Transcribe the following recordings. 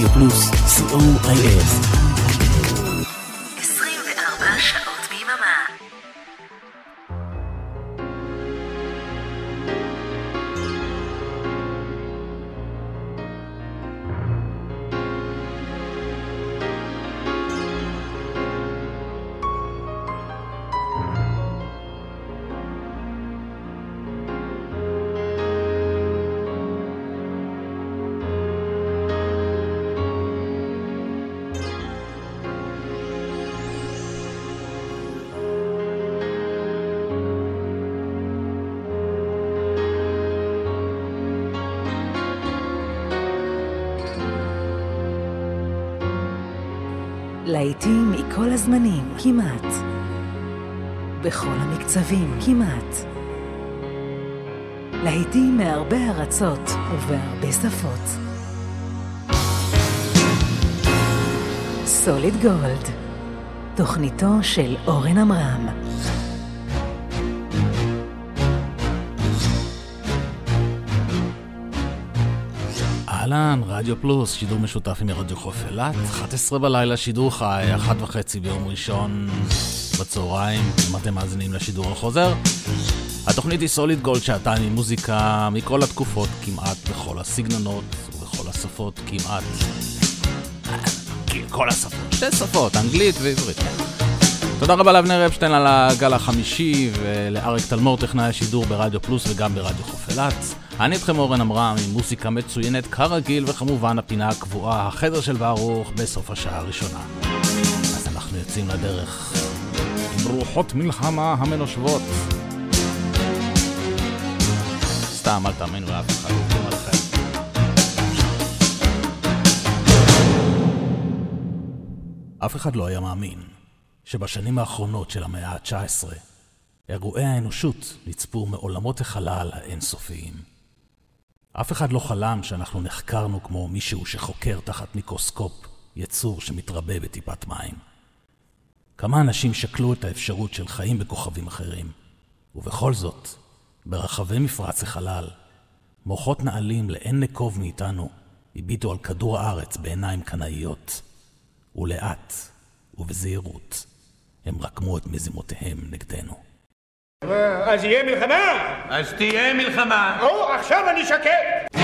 C O I S. כמעט. בכל המקצבים, כמעט. להיטים מהרבה ארצות ובהרבה שפות. סוליד גולד, תוכניתו של אורן עמרם. אהלן, רדיו פלוס, שידור משותף עם רדיו חוף אילת, 11 בלילה, שידור חי, אחת וחצי ביום ראשון בצהריים, אם אתם מאזינים לשידור החוזר. התוכנית היא סוליד גולד, שעתיים עם מוזיקה מכל התקופות, כמעט בכל הסגנונות ובכל השפות, כמעט. כל השפות, שתי שפות, אנגלית ועברית. תודה רבה לאבנר אפשטיין על הגל החמישי ולאריק תלמור, טכנאי השידור ברדיו פלוס וגם ברדיו חוף אילת. אני איתכם אורן עמרם עם מוזיקה מצוינת כרגיל, וכמובן הפינה הקבועה, החדר של ברוך, בסוף השעה הראשונה. אז אנחנו יוצאים לדרך עם רוחות מלחמה המנושבות. סתם, אל תאמינו לאף אחד. אף אחד לא היה מאמין שבשנים האחרונות של המאה ה-19 אירועי האנושות נצפו מעולמות החלל האינסופיים. אף אחד לא חלם שאנחנו נחקרנו כמו מישהו שחוקר תחת מיקרוסקופ יצור שמתרבה בטיפת מים. כמה אנשים שקלו את האפשרות של חיים בכוכבים אחרים, ובכל זאת, ברחבי מפרץ החלל, מוחות נעלים לאין נקוב מאיתנו הביטו על כדור הארץ בעיניים קנאיות, ולאט ובזהירות הם רקמו את מזימותיהם נגדנו. אז יהיה מלחמה? אז תהיה מלחמה. או, עכשיו אני שקט.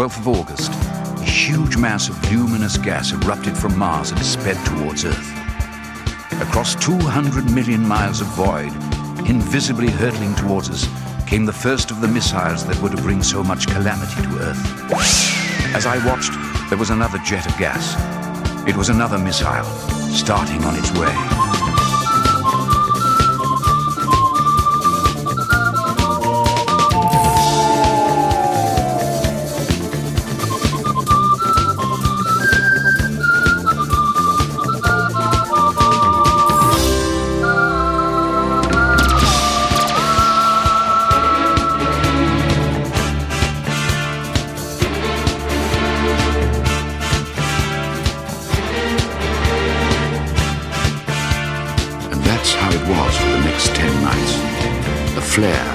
12th of August, a huge mass of luminous gas erupted from Mars and sped towards Earth. Across 200 million miles of void, invisibly hurtling towards us, came the first of the missiles that were to bring so much calamity to Earth. As I watched, there was another jet of gas. It was another missile, starting on its way.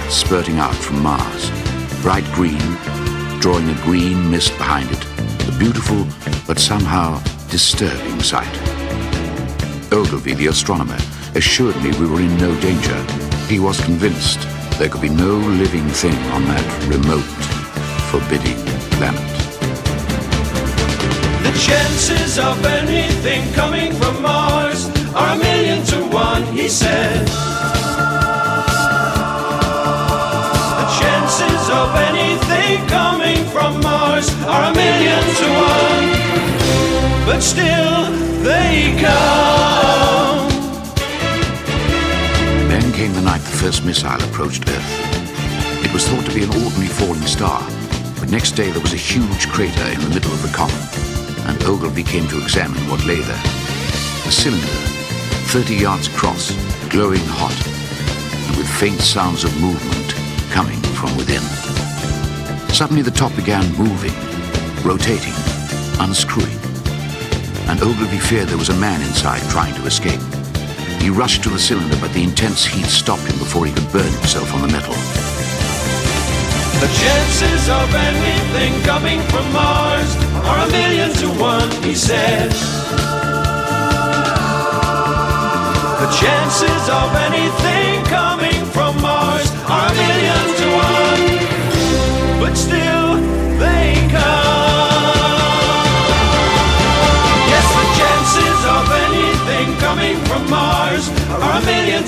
Spurting out from Mars, bright green, drawing a green mist behind it, a beautiful but somehow disturbing sight. Ogilvy, the astronomer, assured me we were in no danger. He was convinced there could be no living thing on that remote, forbidding planet. The chances of anything coming from Mars are a million to one, he said. Of anything coming from Mars are a million to one, but still they come. Then came the night the first missile approached Earth. It was thought to be an ordinary falling star, but next day there was a huge crater in the middle of the common, and Ogilvy came to examine what lay there. A cylinder, 30 yards across, glowing hot, and with faint sounds of movement from within. Suddenly the top began moving, rotating, unscrewing. And Ogilvy feared there was a man inside trying to escape. He rushed to the cylinder, but the intense heat stopped him before he could burn himself on the metal. The chances of anything coming from Mars are a million to one, he said. The chances of anything coming from Mars are a million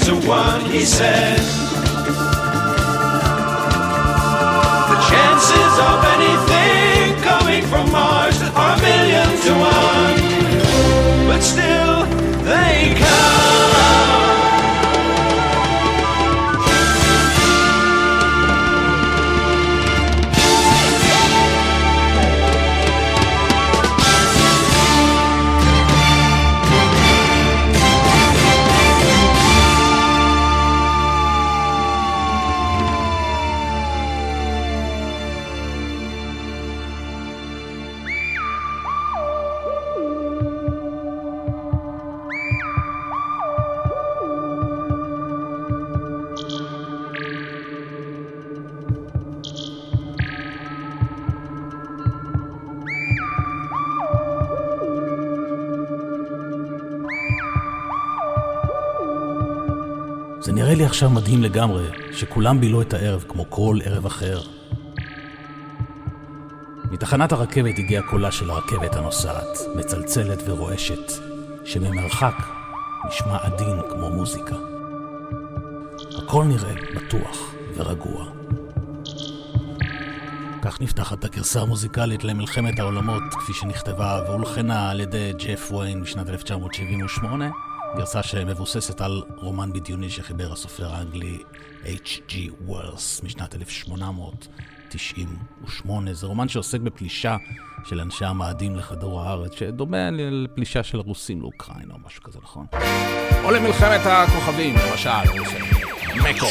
to one, he said. The chances of anything coming from Mars are million to one, but still they come. עכשיו מדהים לגמרי, שכולם בילו את הערב כמו כל ערב אחר. מתחנת הרכבת הגיע קולה של הרכבת הנוסעת, מצלצלת ורועשת, שממרחק נשמע עדין כמו מוזיקה. הכל נראה בטוח ורגוע. כך נפתחת הגרסה המוזיקלית למלחמת העולמות, כפי שנכתבה והולחנה על ידי ג'ף ויין בשנת 1978. גרסה שמבוססת על רומן בדיוני שחיבר הסופר האנגלי H.G. וורס משנת 1898. זה רומן שעוסק בפלישה של אנשי המאדים לכדור הארץ, שדומה לפלישה של רוסים לאוקראינה או משהו כזה, נכון? או למלחמת הכוכבים, למשל, מקו.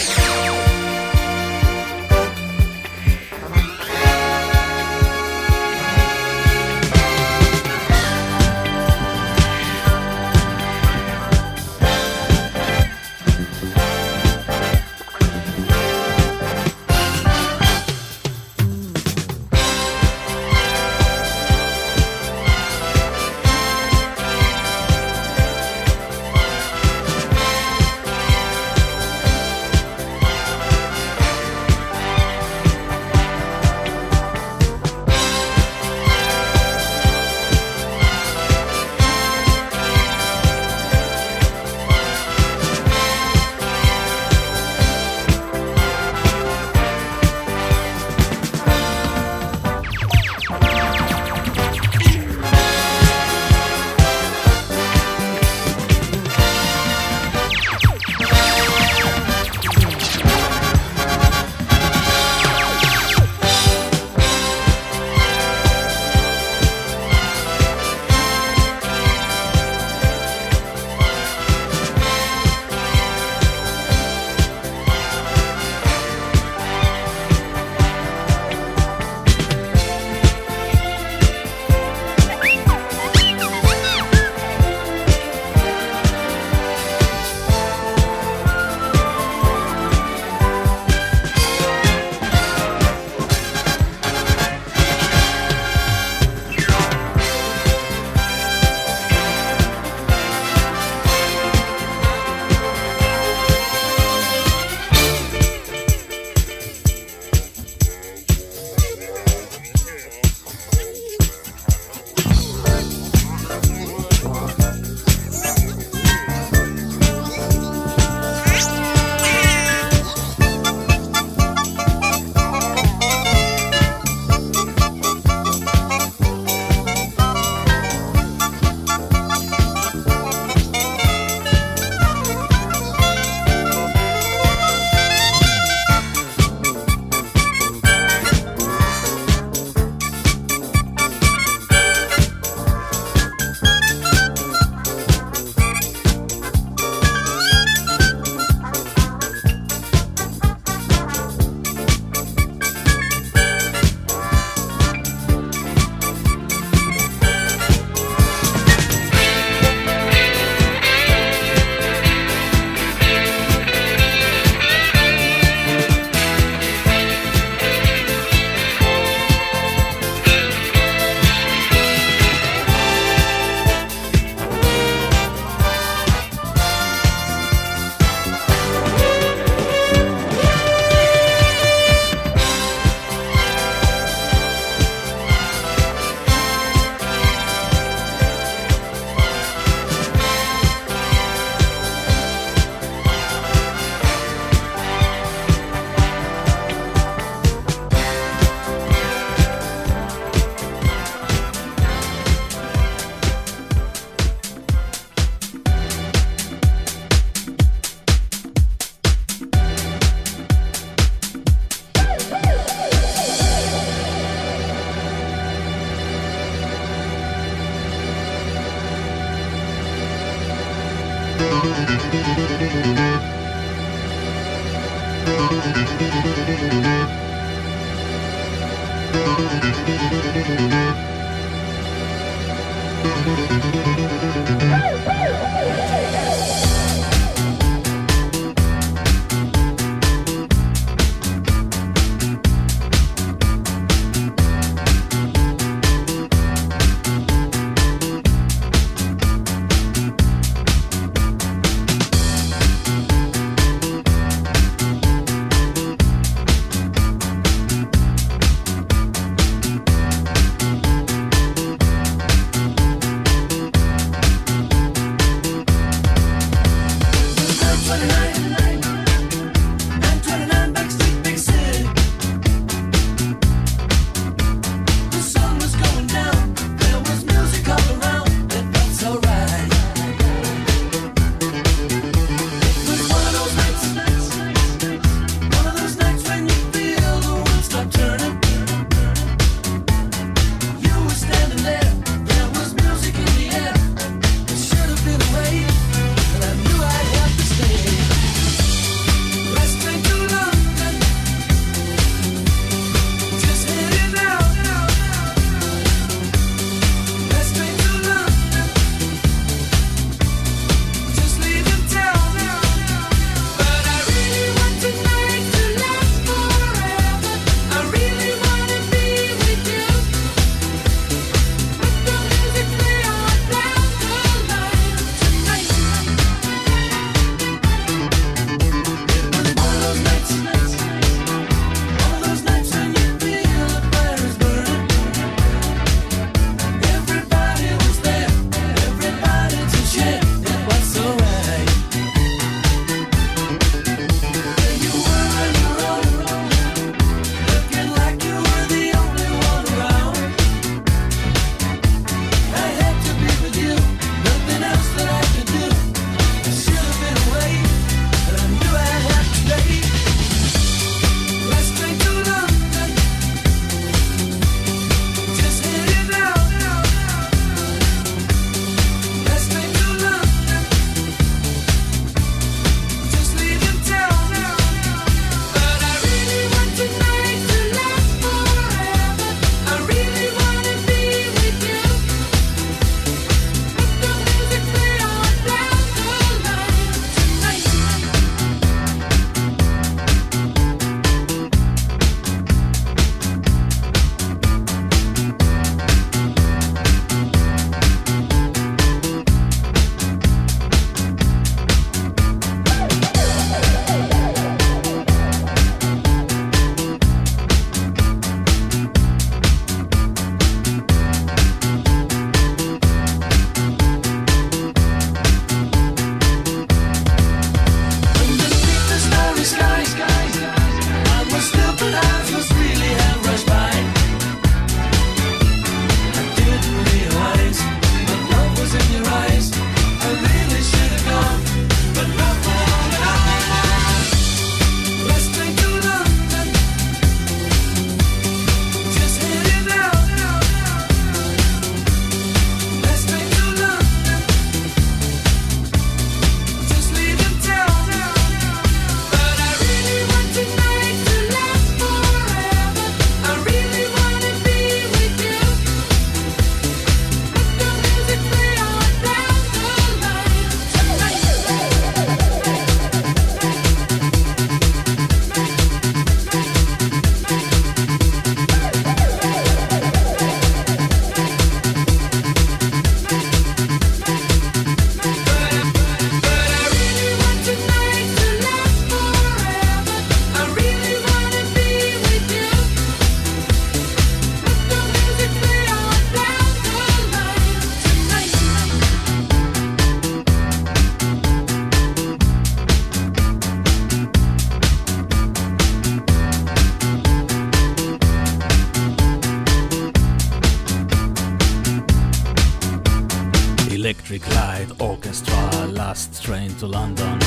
To London,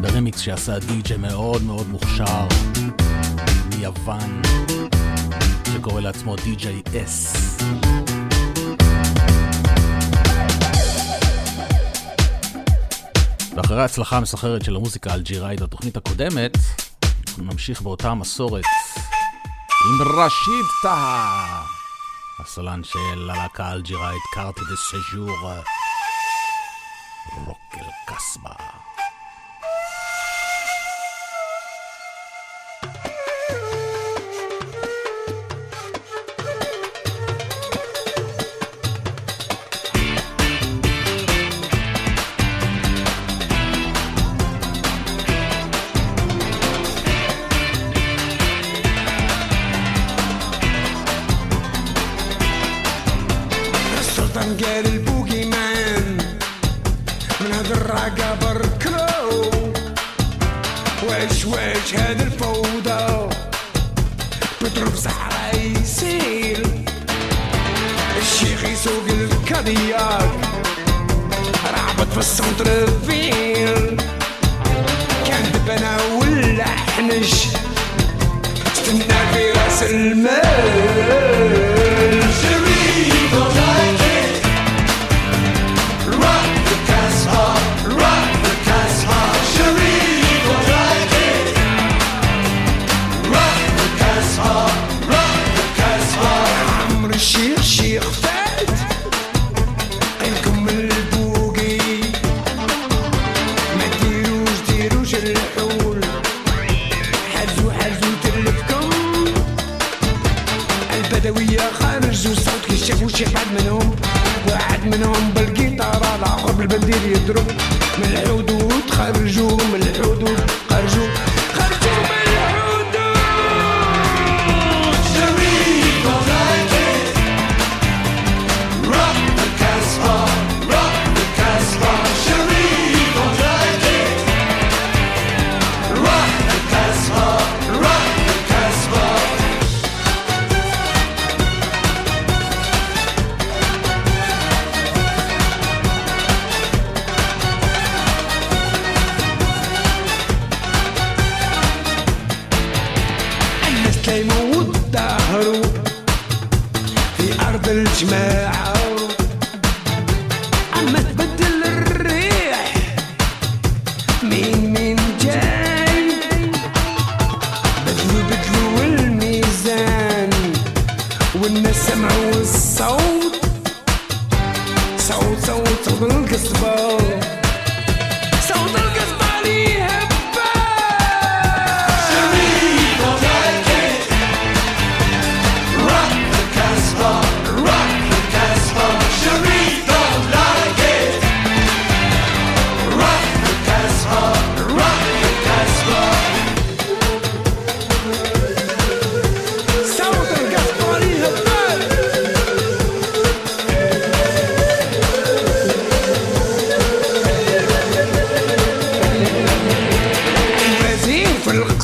ברמיקס שעשה די.ג'י מאוד מאוד מוכשר מיוון, שקורא לעצמו די.ג'י אס. ואחרי ההצלחה המסחרת של המוזיקה האלג'יראית בתוכנית הקודמת, אנחנו נמשיך באותה מסורת עם ראשיד טהא הסולן של הלהקה האלג'יראית קארטי דה סג'ור. רוק. Miasma.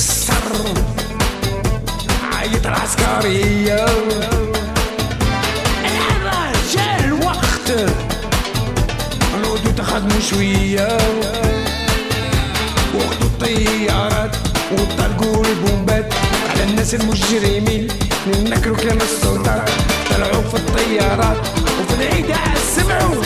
السر. عيط العسكرية. هذا جا الوقت. نودو تخدمو شوية. وخدو الطيارات وطلقوا البومبات على الناس المجرمين. نكروا كلام السلطات. طلعوا في الطيارات. وفي العيد سمعوا.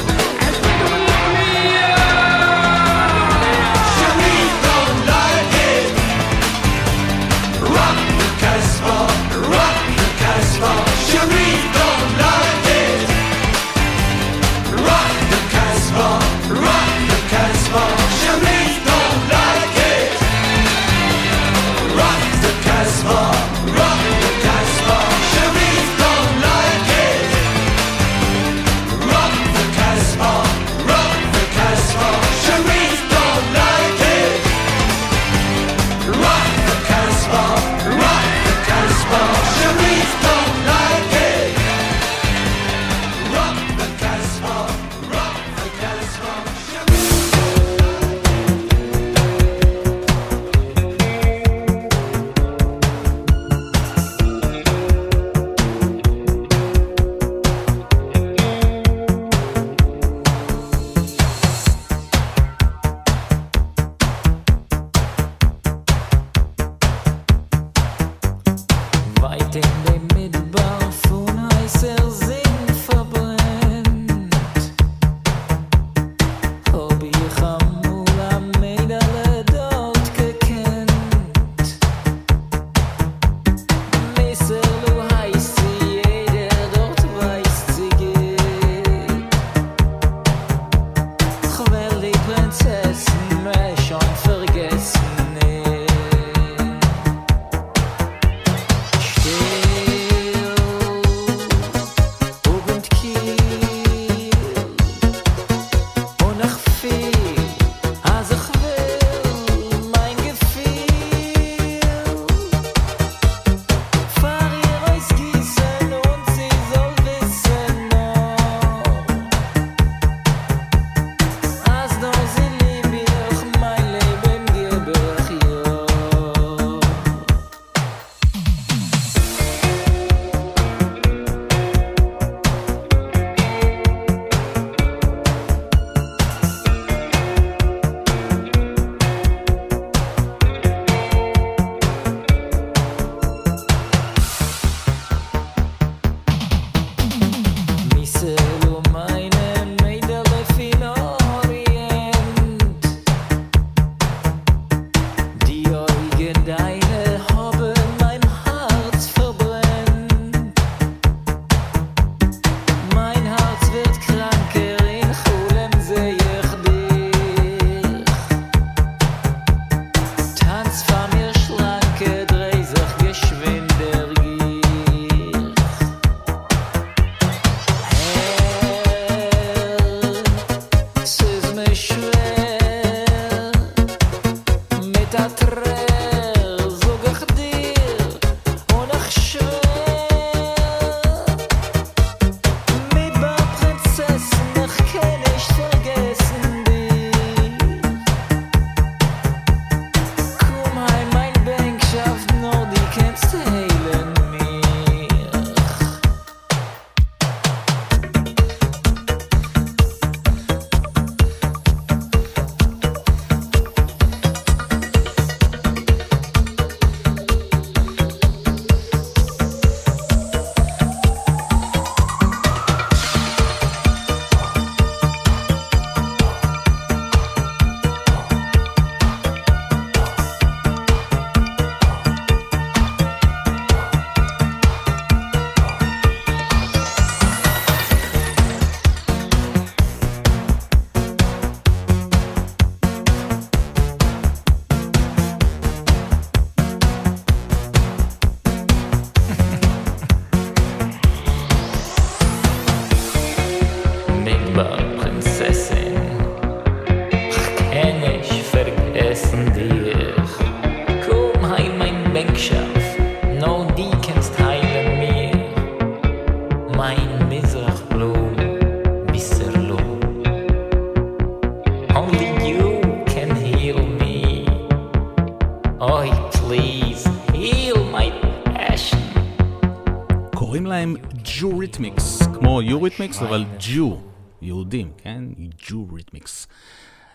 כמו יוריתמיקס, אבל ג'ו, יהודים, כן? ג'ו ריתמיקס.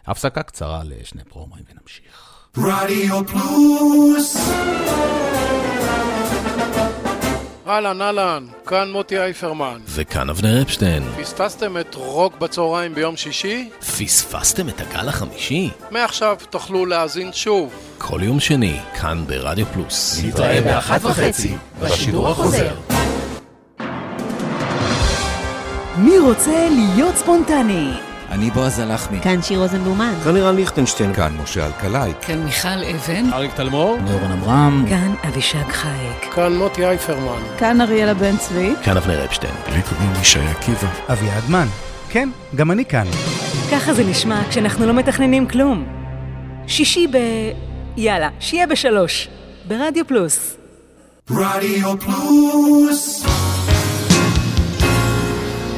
הפסקה קצרה לשני פרומואים ונמשיך. רדיו פלוס אהלן, אהלן, כאן מוטי אייפרמן. וכאן אבנר אפשטיין. פספסתם את רוק בצהריים ביום שישי? פספסתם את הגל החמישי? מעכשיו תוכלו להאזין שוב. כל יום שני, כאן ברדיו פלוס. נתראה באחת וחצי, בשידור החוזר. מי רוצה להיות ספונטני? אני בועז הלחמי. כאן שיר רוזנבלומן. כאן לירן ליכטנשטיין. כאן משה אלקלעי. כאן מיכל אבן. אריק תלמור. נורן אברהם. כאן אבישג חייק. כאן מוטי אייפרמן. כאן אריאלה בן צבי. כאן אבנר אפשטיין. לי קוראים ישי עקיבא. אביעד מן. כן, גם אני כאן. ככה זה נשמע כשאנחנו לא מתכננים כלום. שישי ב... יאללה, שיהיה בשלוש. ברדיו פלוס. רדיו פלוס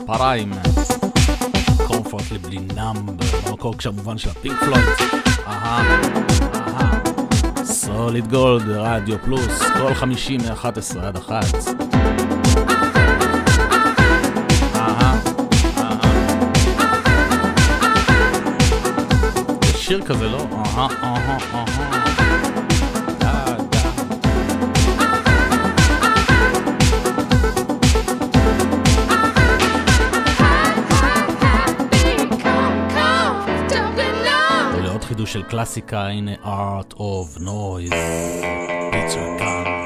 המספריים. קומפורטבלי נאמב, במקור כמובן של הפינק פלויד. אהה, אהה. סוליד גולד ברדיו פלוס, כל חמישי מ-11 עד 1. שיר כזה, לא? אהה, אהה, אהה. הקלאסיקה, הנה Art of Noise, פיצ'ר קאנט.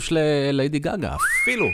חידוש לליידי גאגה. אפילו.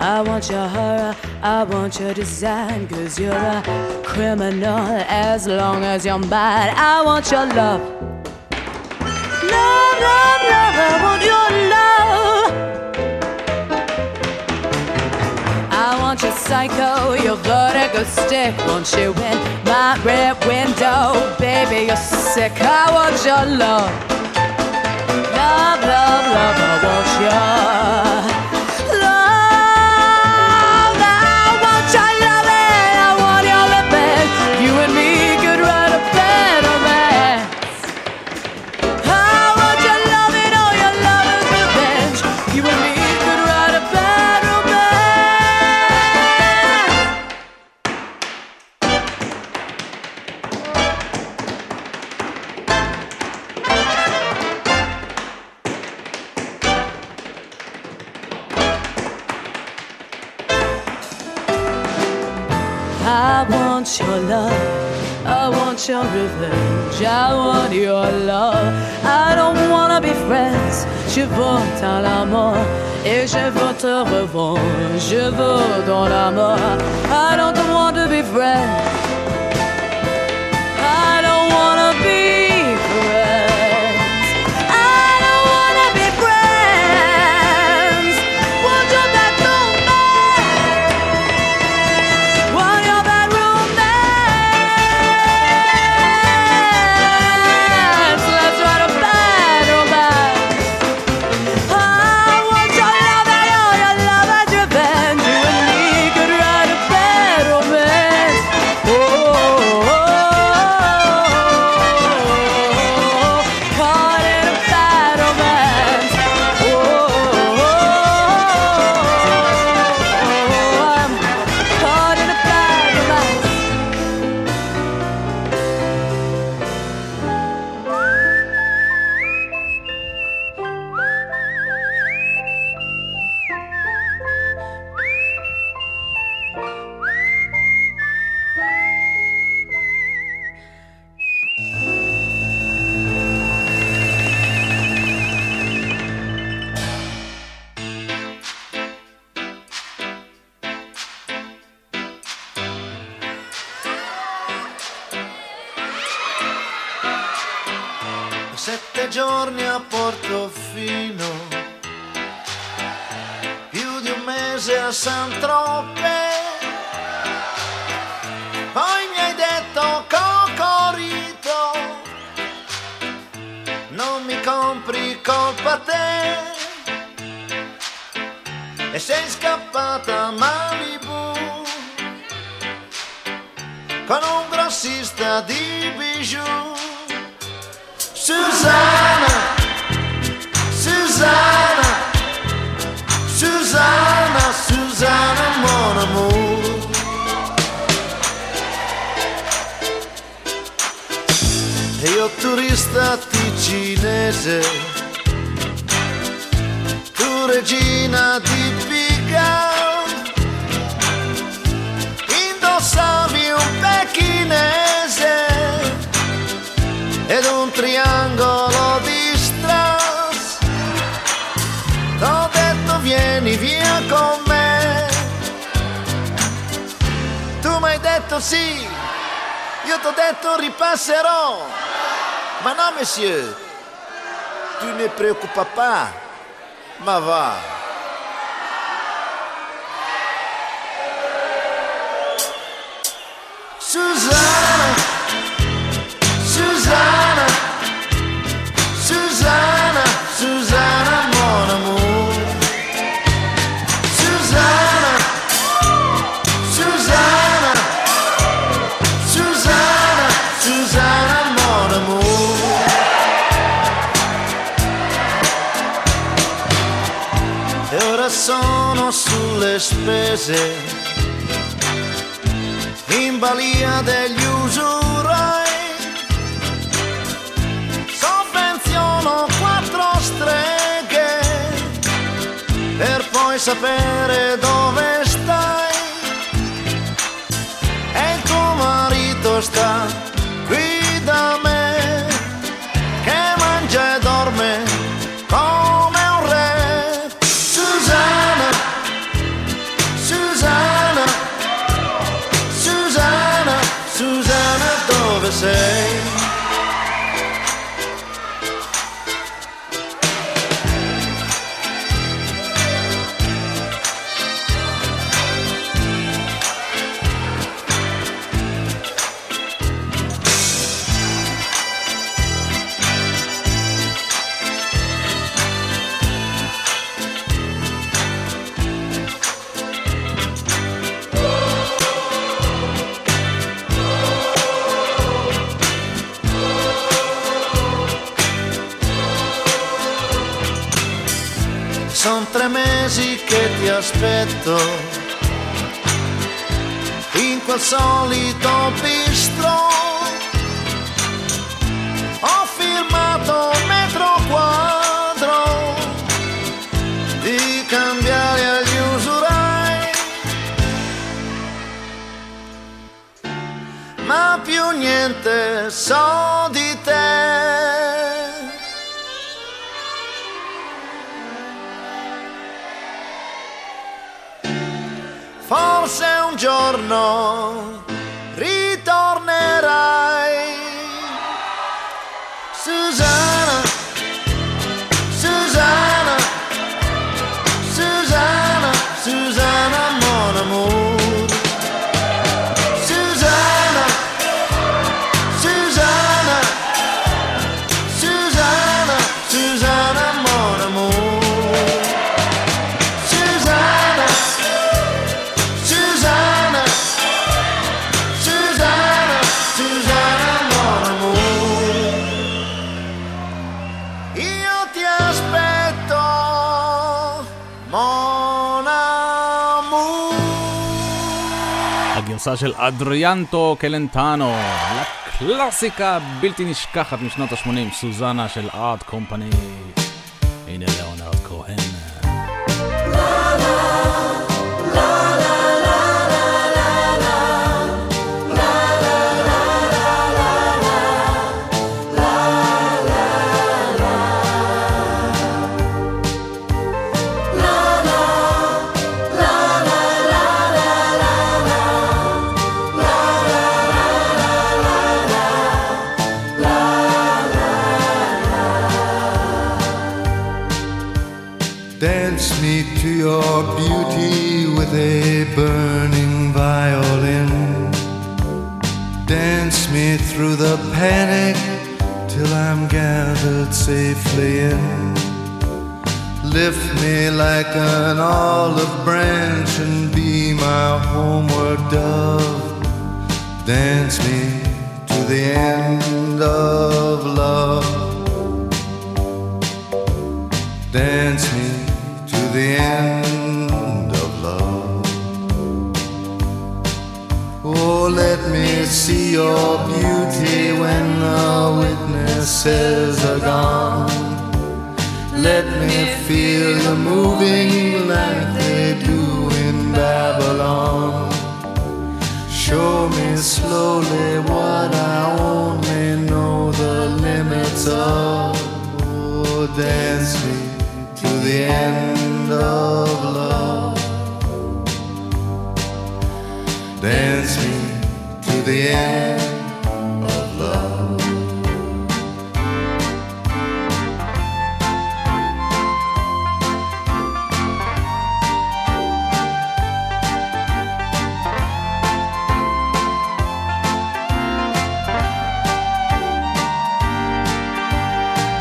I want your horror, I want your design, cause you're a criminal as long as you're mad, I want your love. Love, love, love, I want your love. I want your psycho, your vertigo stick. Won't you in my rear window? Baby, you're sick. I want your love. Love, love, love, I want your I want your love. I don't wanna be friends. Je veux à la mort et je veux te revanche. Je veux dans la mort. I don't want to be friends. tu ne preocupa, pas, ma va. paese, in balia degli usurai, sovvenziono quattro streghe per poi sapere dove aspetto. In quel solito bistro ho firmato un metro quadro di cambiare agli usurai. Ma più niente so giorno הגרסה של אדריאנטו קלנטנו, לקלאסיקה הבלתי נשכחת משנות ה-80, סוזנה של ארט קומפני. הנה ליאונרד Dance me through the panic till I'm gathered safely in. Lift me like an olive branch and be my homeward dove. Dance me to the end of love. Dance me to the end of love. Oh, let see your beauty when the witnesses are gone. Let me feel you moving like they do in Babylon. Show me slowly what I only know the limits of. Oh, dance me to the end of love. Dance me the end of love.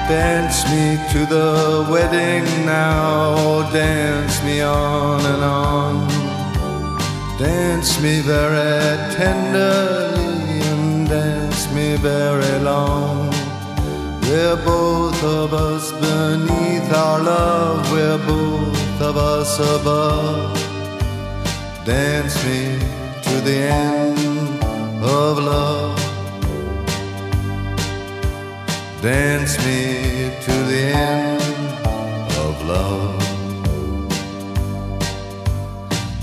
Dance me to the wedding now, dance me on and on. Dance me very tenderly and dance me very long. We're both of us beneath our love, we're both of us above. Dance me to the end of love. Dance me to the end of love.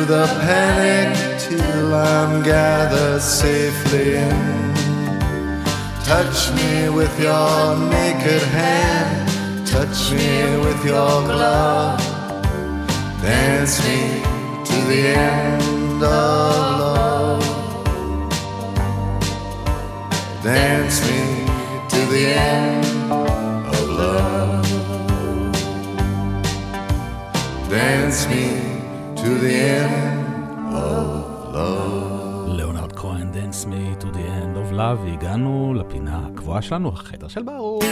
through the panic till I'm gathered safely in. Touch me with your naked hand, touch me with your glove. Dance me to the end of love. Dance me to the end of love. Dance me to the end of love. ליאונרד כהן, Dance Me to the End of Love, והגענו לפינה הקבועה שלנו, החדר של ברוך.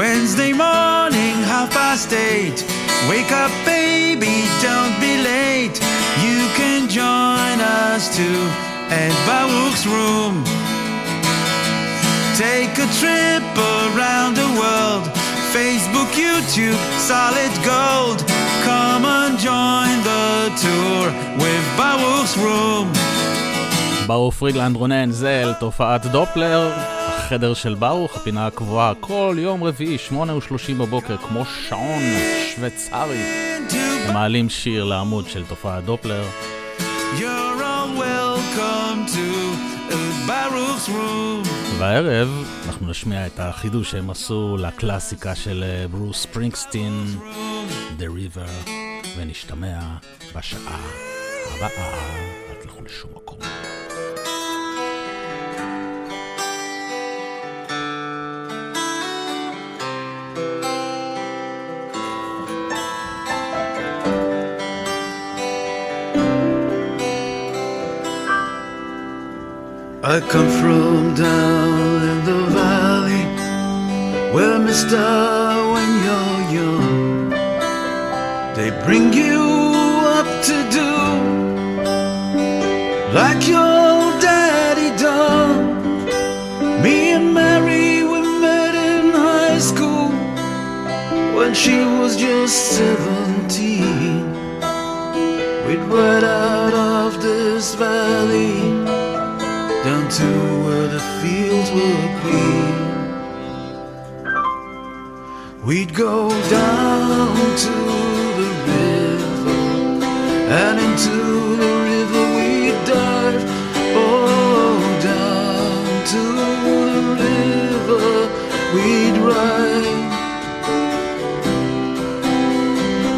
Wednesday morning, half past eight. Wake up, baby, don't be late. You can join us too at Baruch's room. Take a trip around the world. Facebook, YouTube, solid gold. Come and join the tour with Baruch's room. ברוך פרידלנד רונן זל, תופעת דופלר, החדר של ברוך, הפינה הקבועה, כל יום רביעי, שמונה ושלושים בבוקר, כמו שעון שוויצרי. מעלים שיר לעמוד של תופעת דופלר. והערב אנחנו נשמיע את החידוש שהם עשו לקלאסיקה של אה, ברוס ספרינגסטין, The River, ונשתמע בשעה הבאה. אל תלכו לשום מקום. I come from down in the valley where, mister, when you're young, they bring you up to do like your daddy done. Me and Mary, we met in high school when she was just seventeen. We'd ride out of this valley were green. We'd go down to the river, and into the river we'd dive. Oh, down to the river we'd ride.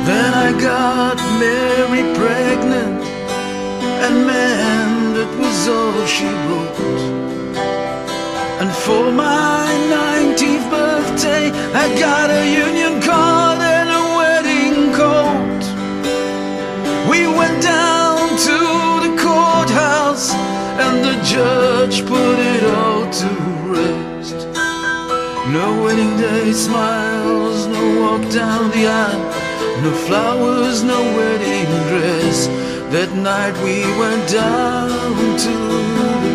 Then I got Mary pregnant, and man, that was all she wrote. For my 19th birthday, I got a union card and a wedding coat. We went down to the courthouse, and the judge put it all to rest. No wedding day smiles, no walk down the aisle, no flowers, no wedding dress. That night we went down to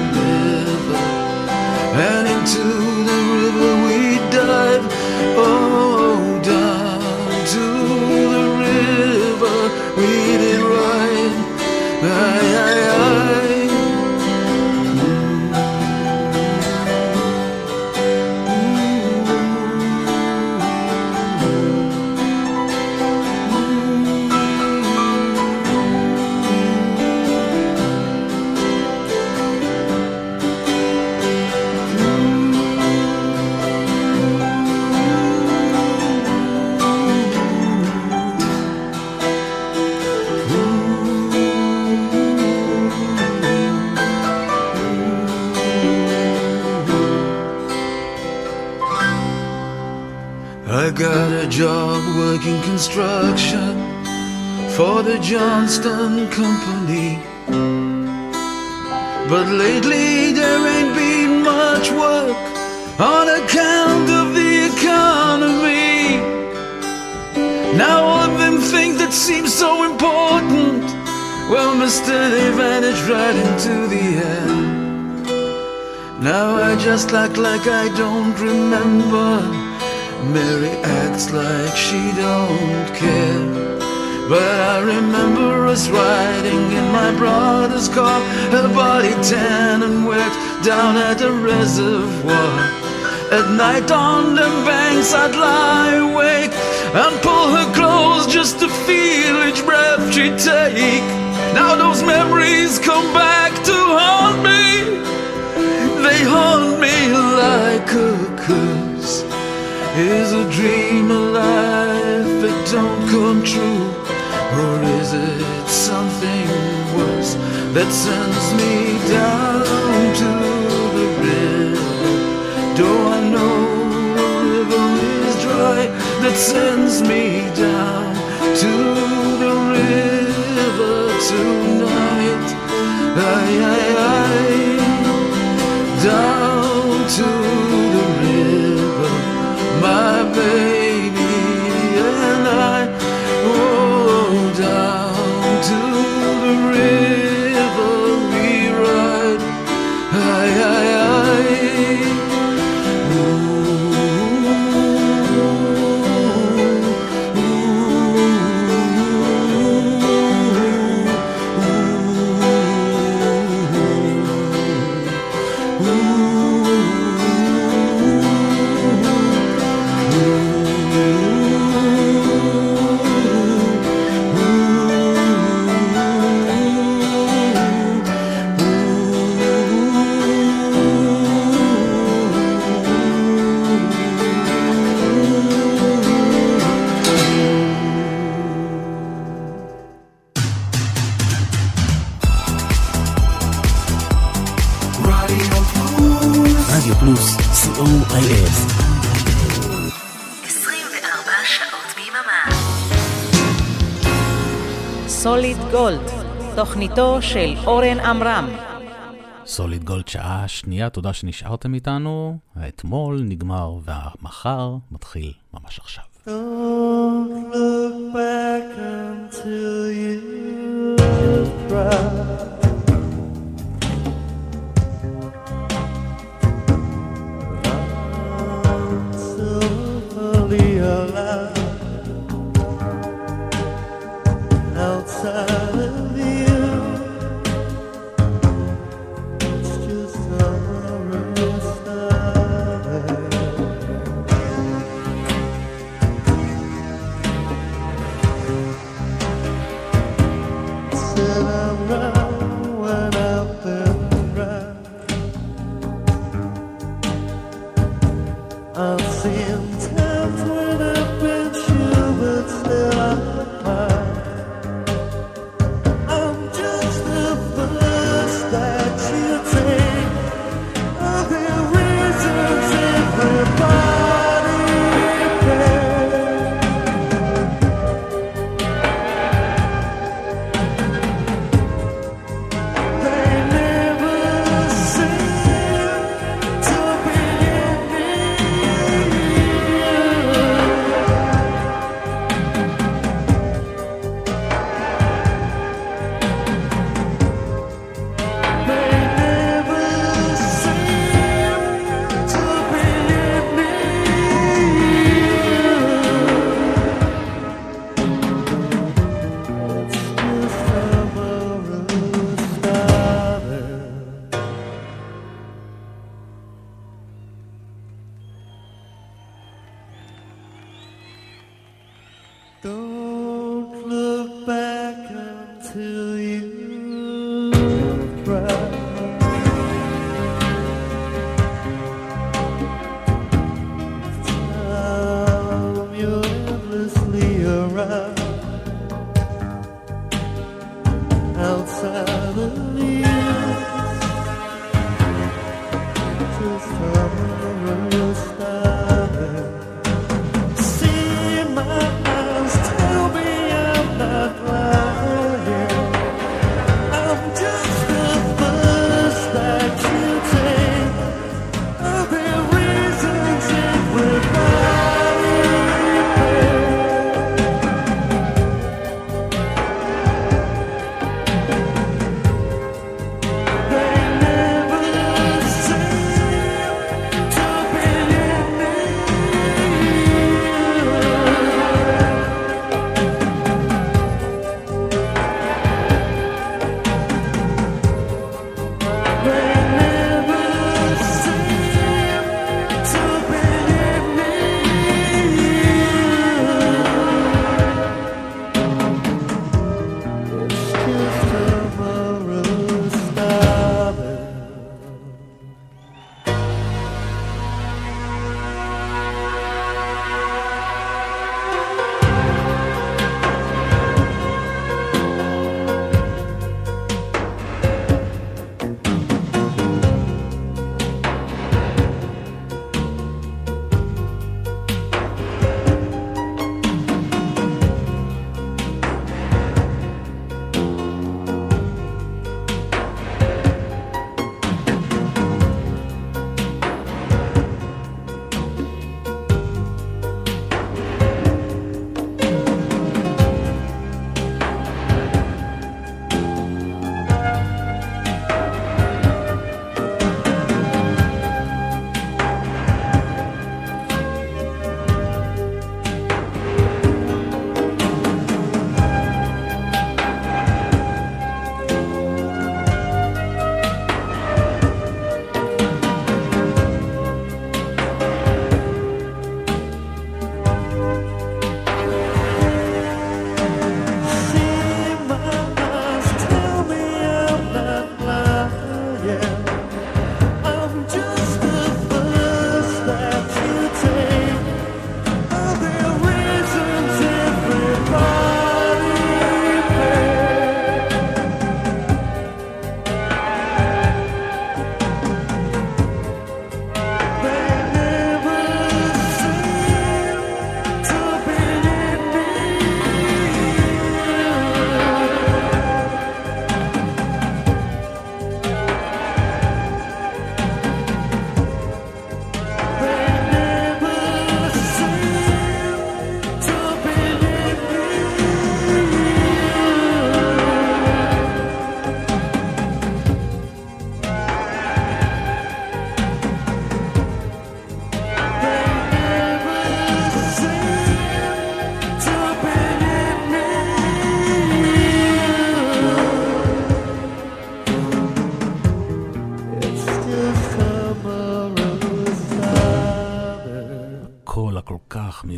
and into the river we dive. Oh, down to the river we did ride. Aye, aye, aye. Got a job working construction for the Johnstown Company. But lately there ain't been much work on account of the economy. Now all them things that seem so important, well, mister, they vanished right into the air. Now I just act like I don't remember. Mary acts like she don't care. But I remember us riding in my brother's car, her body tan and wet down at the reservoir. At night on the banks I'd lie awake and pull her clothes just to feel each breath she'd take. Now those memories come back to haunt me. They haunt me like a. Is a dream a life that don't come true? Or is it something worse that sends me down to the river? Do I know the river is dry that sends me down to the river tonight? Aye, aye, aye. תוכניתו של אורן עמרם. סוליד גולד שעה שנייה, תודה שנשארתם איתנו. האתמול נגמר והמחר מתחיל ממש עכשיו. Don't look back until you cry.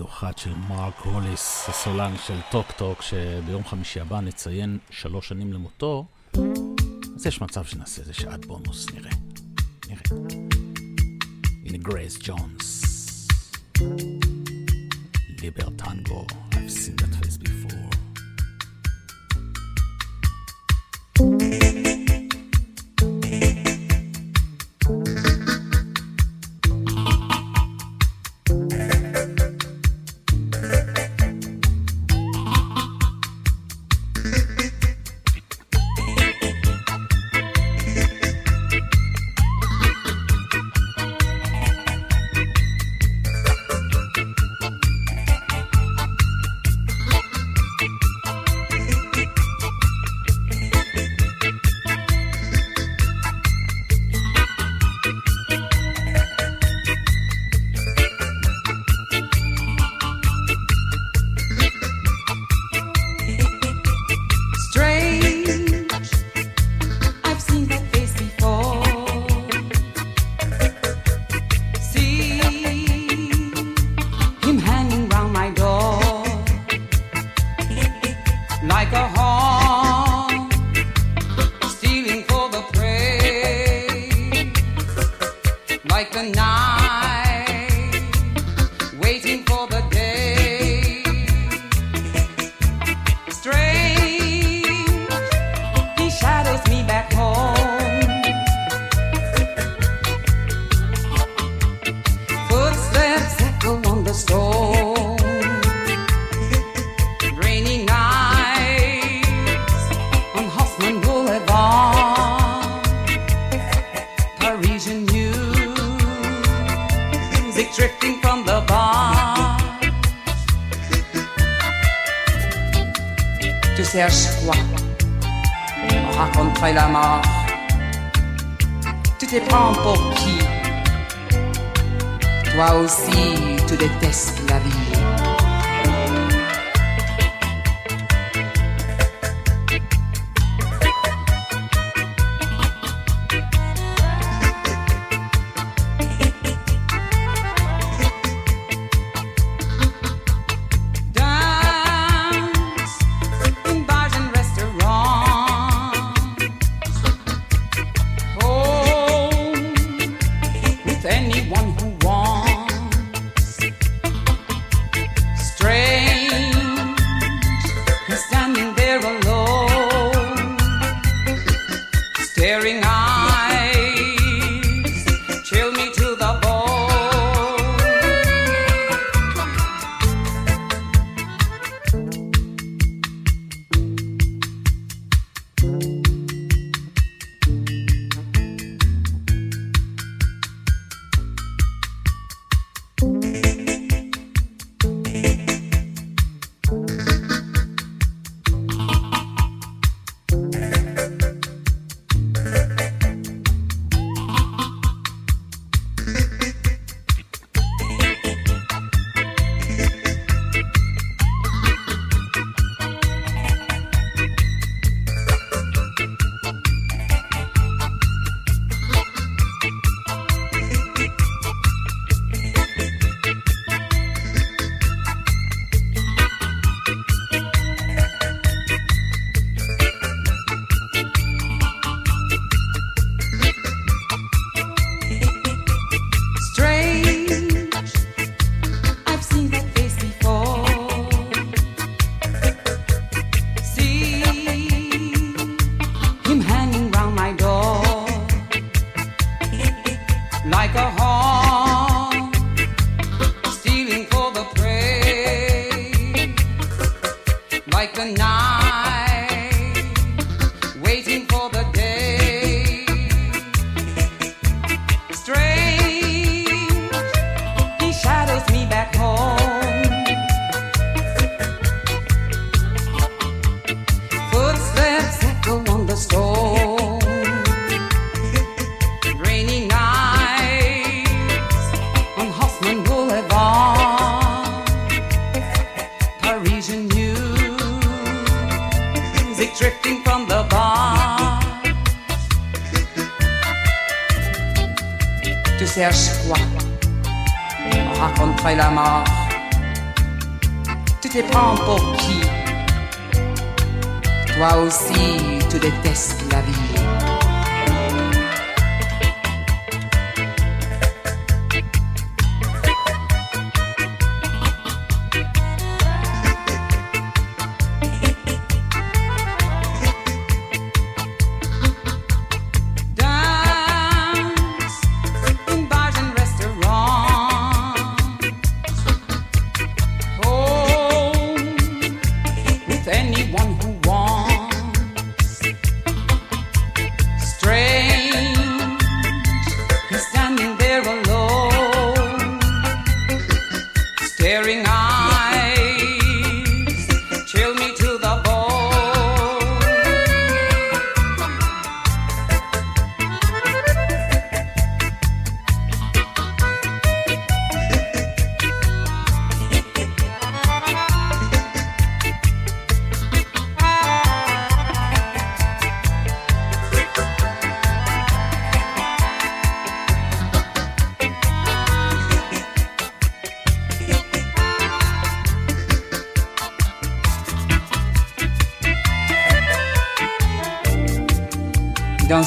מיוחד של מרק הוליס, הסולן של טוק טוק, שביום חמישי הבא נציין שלוש שנים למותו, אז יש מצב שנעשה איזה שעת בונוס, נראה. נראה. הנה גרייס ג'ונס. ליברטנגו, I've seen that face before.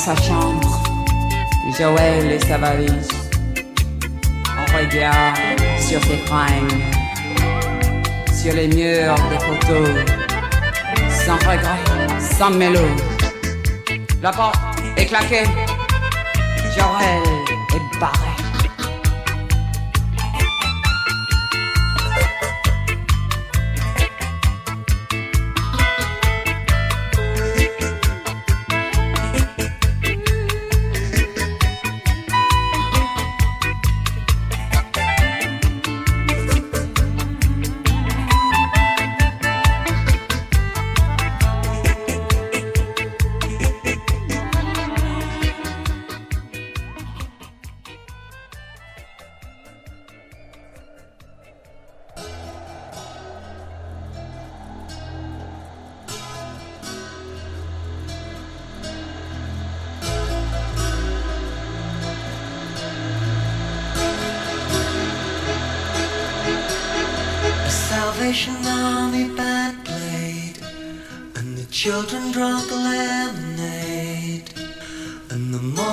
sa chambre, Joël et sa valise. On regarde sur ses fringues, sur les murs des photos, sans regret, sans mélodie. La porte est claquée.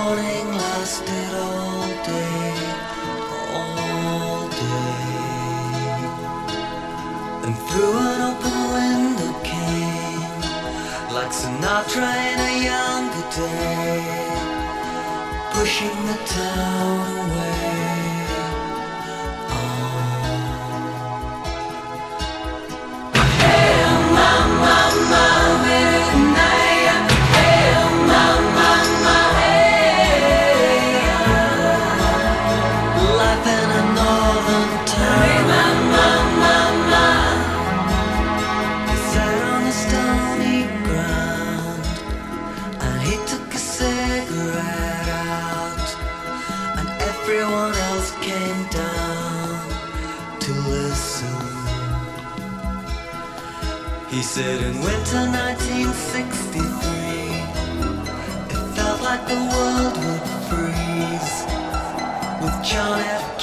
morning lasted all day, all day. And through an open window came, like Sinatra in a younger day, pushing the town away. to 1963. It felt like the world would freeze with John F.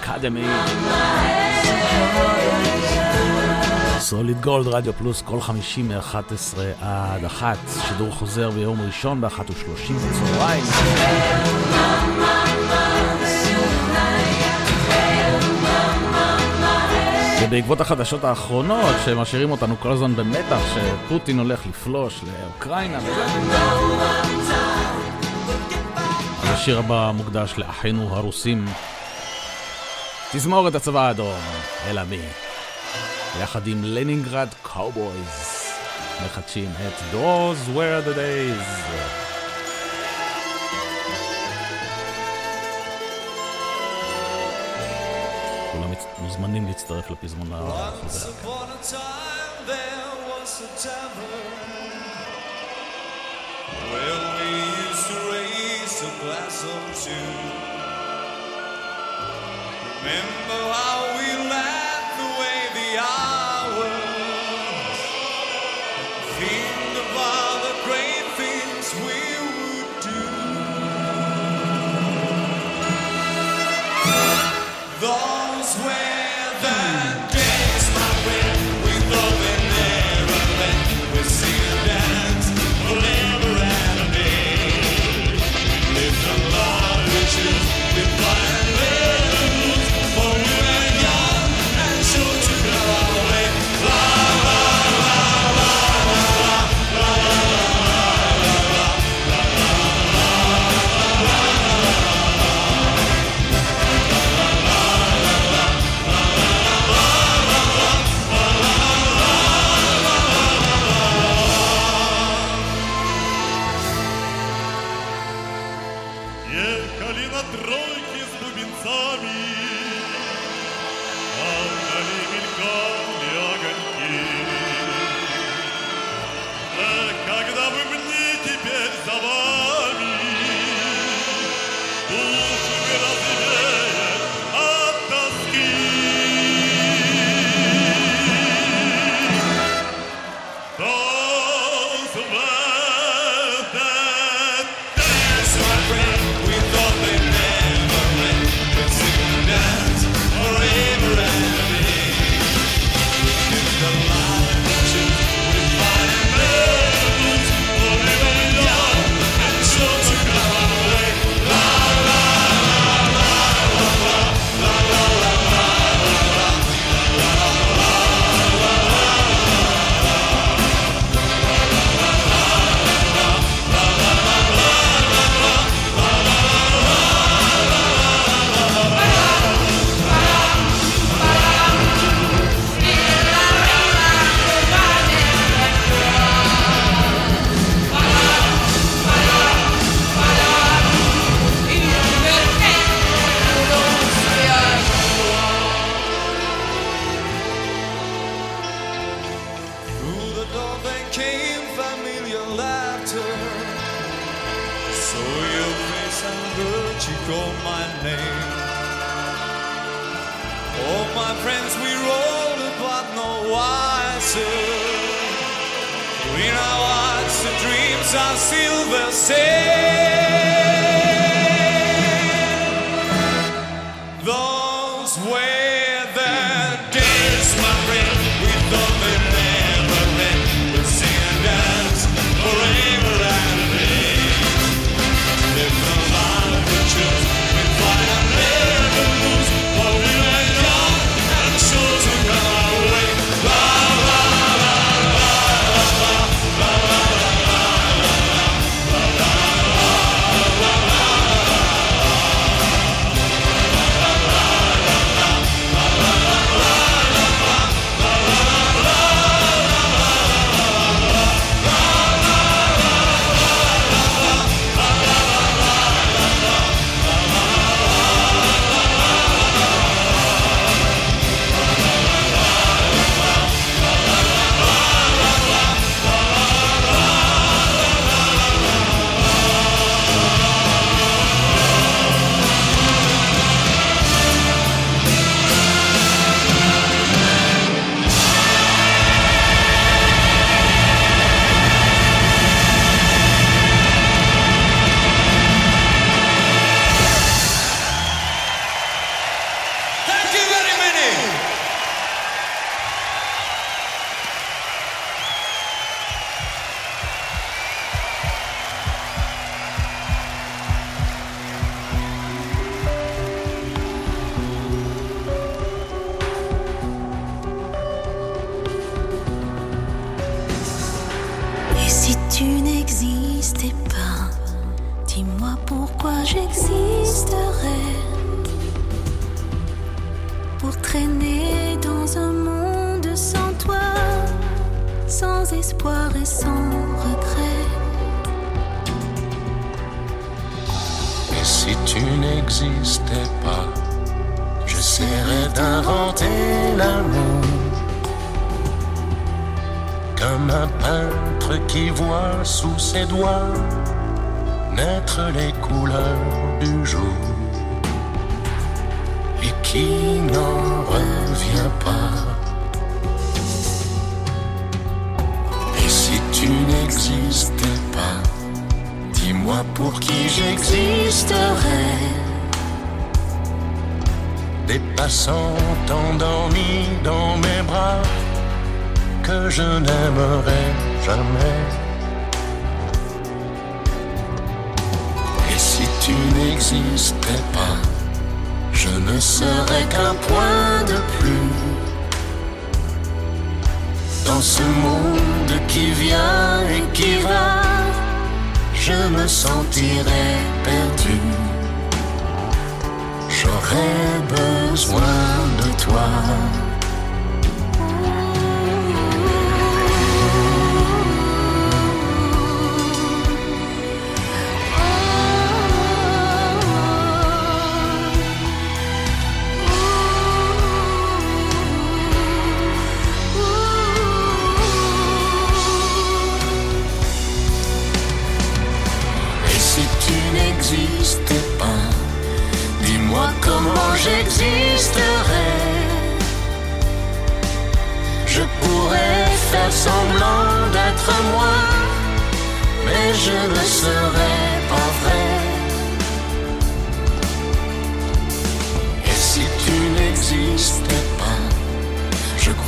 אקדמי. סוליד גולד, רדיו פלוס, כל חמישים מ-11 עד אחת. שידור חוזר ביום ראשון ב-1 בצהריים. ובעקבות החדשות האחרונות, שמשאירים אותנו כל הזמן במתח, שפוטין הולך לפלוש לאוקראינה השיר הבא מוקדש לאחינו הרוסים. תזמור את הצבא האדום, אל עמי. יחד עם לנינגרד קאובויז, מחדשים את Doors וויר דה דייז. כולם מוזמנים להצטרף לפזמון החוזר. Well, we used to raise a glass or two Remember how we laughed away the eyes. lights Silva silver.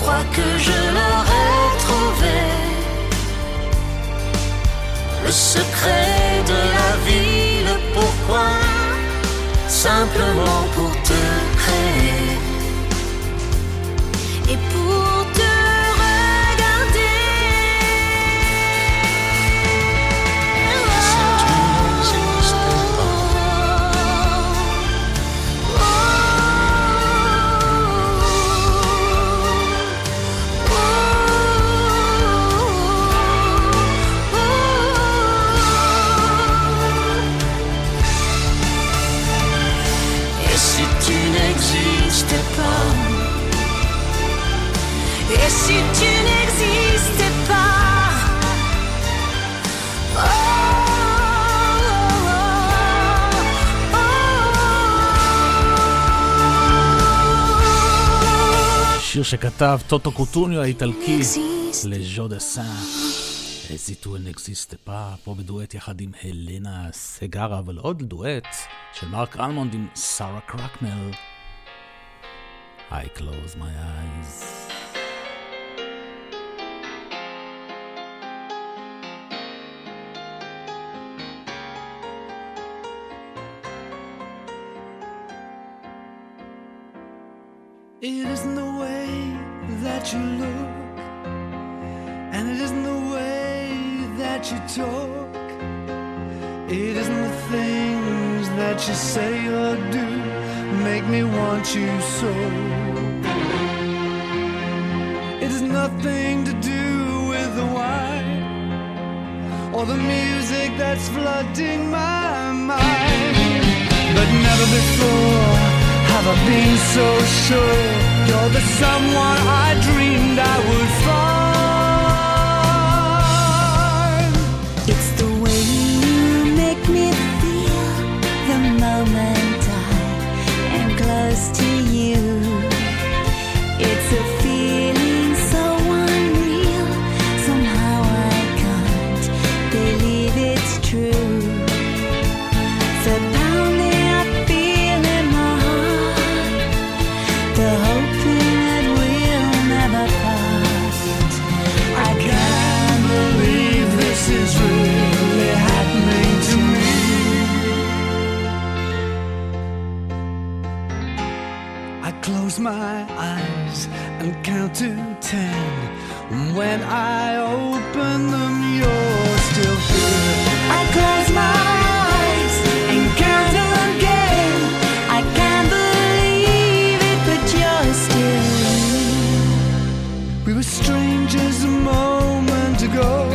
Crois que je l'aurais trouvé. Le secret de la vie, le pourquoi, simplement pour te créer. שיר שכתב טוטו קוטוניו האיטלקי לז'ו דה סאן. הזיתו אל נקזיסטה פא, פה בדואט יחד עם הלנה סגרה, אבל עוד דואט של מרק אלמונד עם שרה קרקנל. I close my eyes. It way that you look, and it isn't the way that you talk. It isn't the things that you say or do make me want you so. It has nothing to do with the wine or the music that's flooding my mind. But never before have I been so sure you're the someone I dreamed I would find. it's the way you make me feel the moment I am close to you. count to ten. When I open them, you're still here. I close my eyes and count again. I can't believe it, but you're still here. We were strangers a moment ago,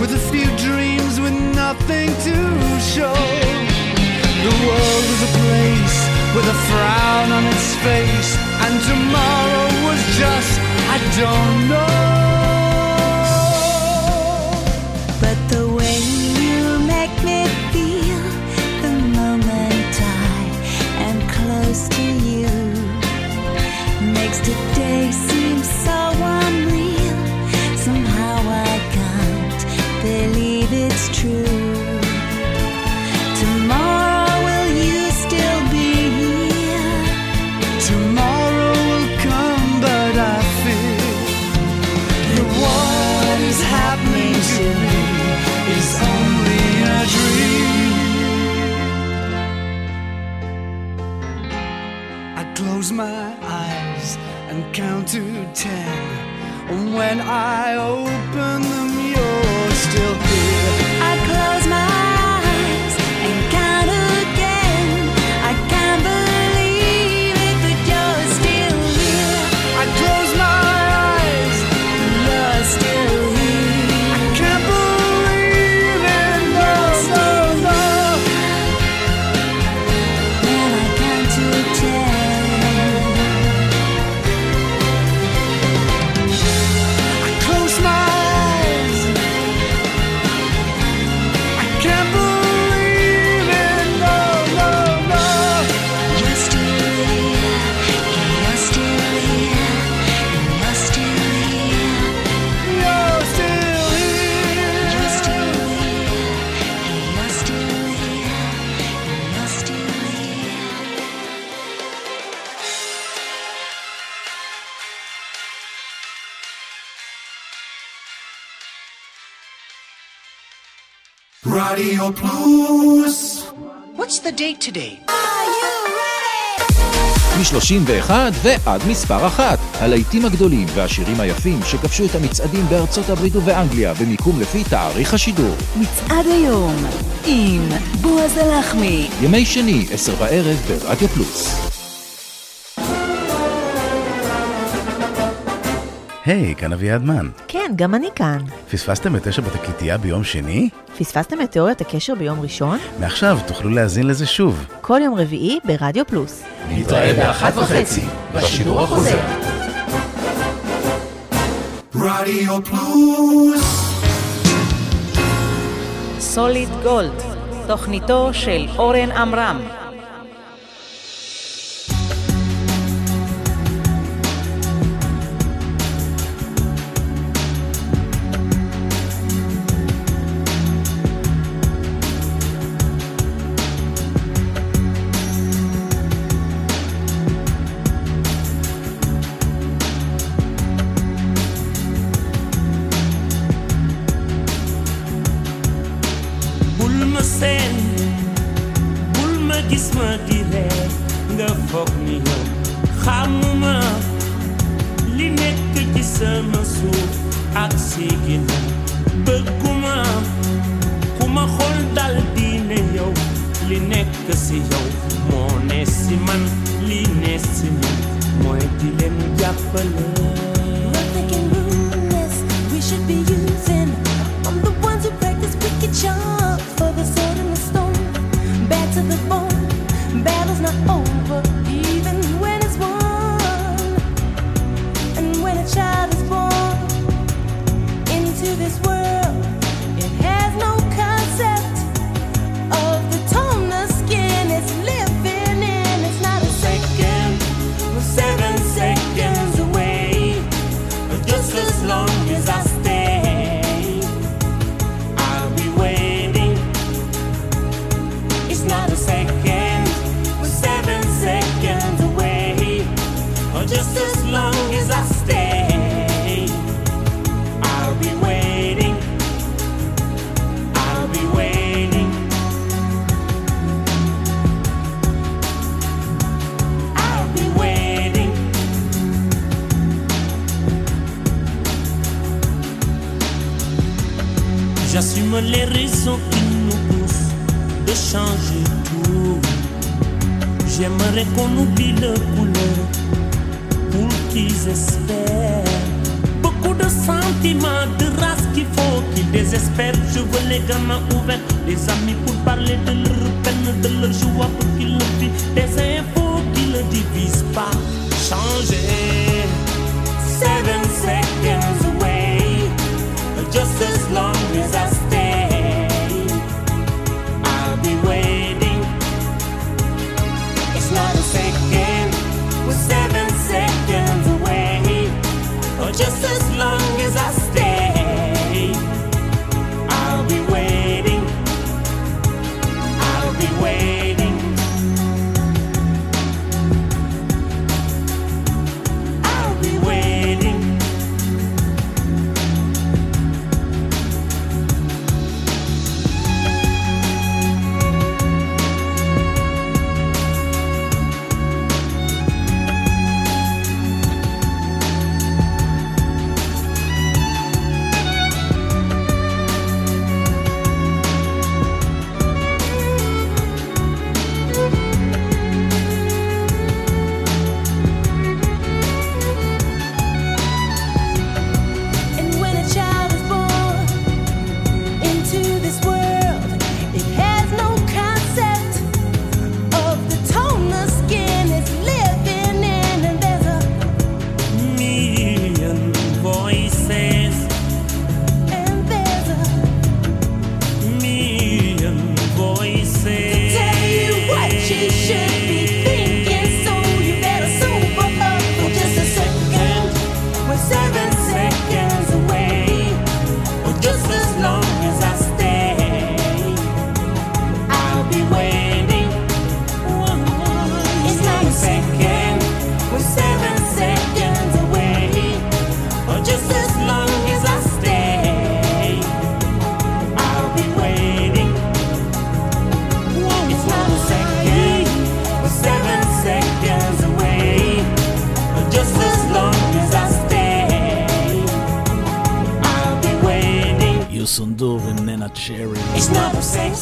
with a few dreams with nothing to show. The world was a place with a frown on its face tomorrow was just, I don't know. Close my eyes and count to ten. And when I open them, you're still Radio Plus. What's the date today? מ-31 ועד מספר אחת. הלהיטים הגדולים והשירים היפים שכבשו את המצעדים בארצות הברית ובאנגליה במיקום לפי תאריך השידור. מצעד היום עם בועז הלחמי. ימי שני, עשר בערב ברדיו פלוס. היי, כאן אביעד מן. כן, גם אני כאן. פספסתם את תשע בתקליטייה ביום שני? פספסתם את תיאוריית הקשר ביום ראשון? מעכשיו תוכלו להאזין לזה שוב. כל יום רביעי ברדיו פלוס. נתראה באחת וחצי בשידור החוזר. רדיו פלוס. סוליד גולד, תוכניתו של אורן עמרם. J'assume les raisons qui nous poussent de changer tout. J'aimerais qu'on oublie le couleur pour qu'ils espèrent. Beaucoup de sentiments, de race qu'il faut qu'ils désespèrent. Je veux les gamins ouverts, les amis pour parler de leur peine, de leur joie pour qu'ils le vivent. Des infos qui ne divisent pas. Changer. Seven seconds away, just as long. Jesus.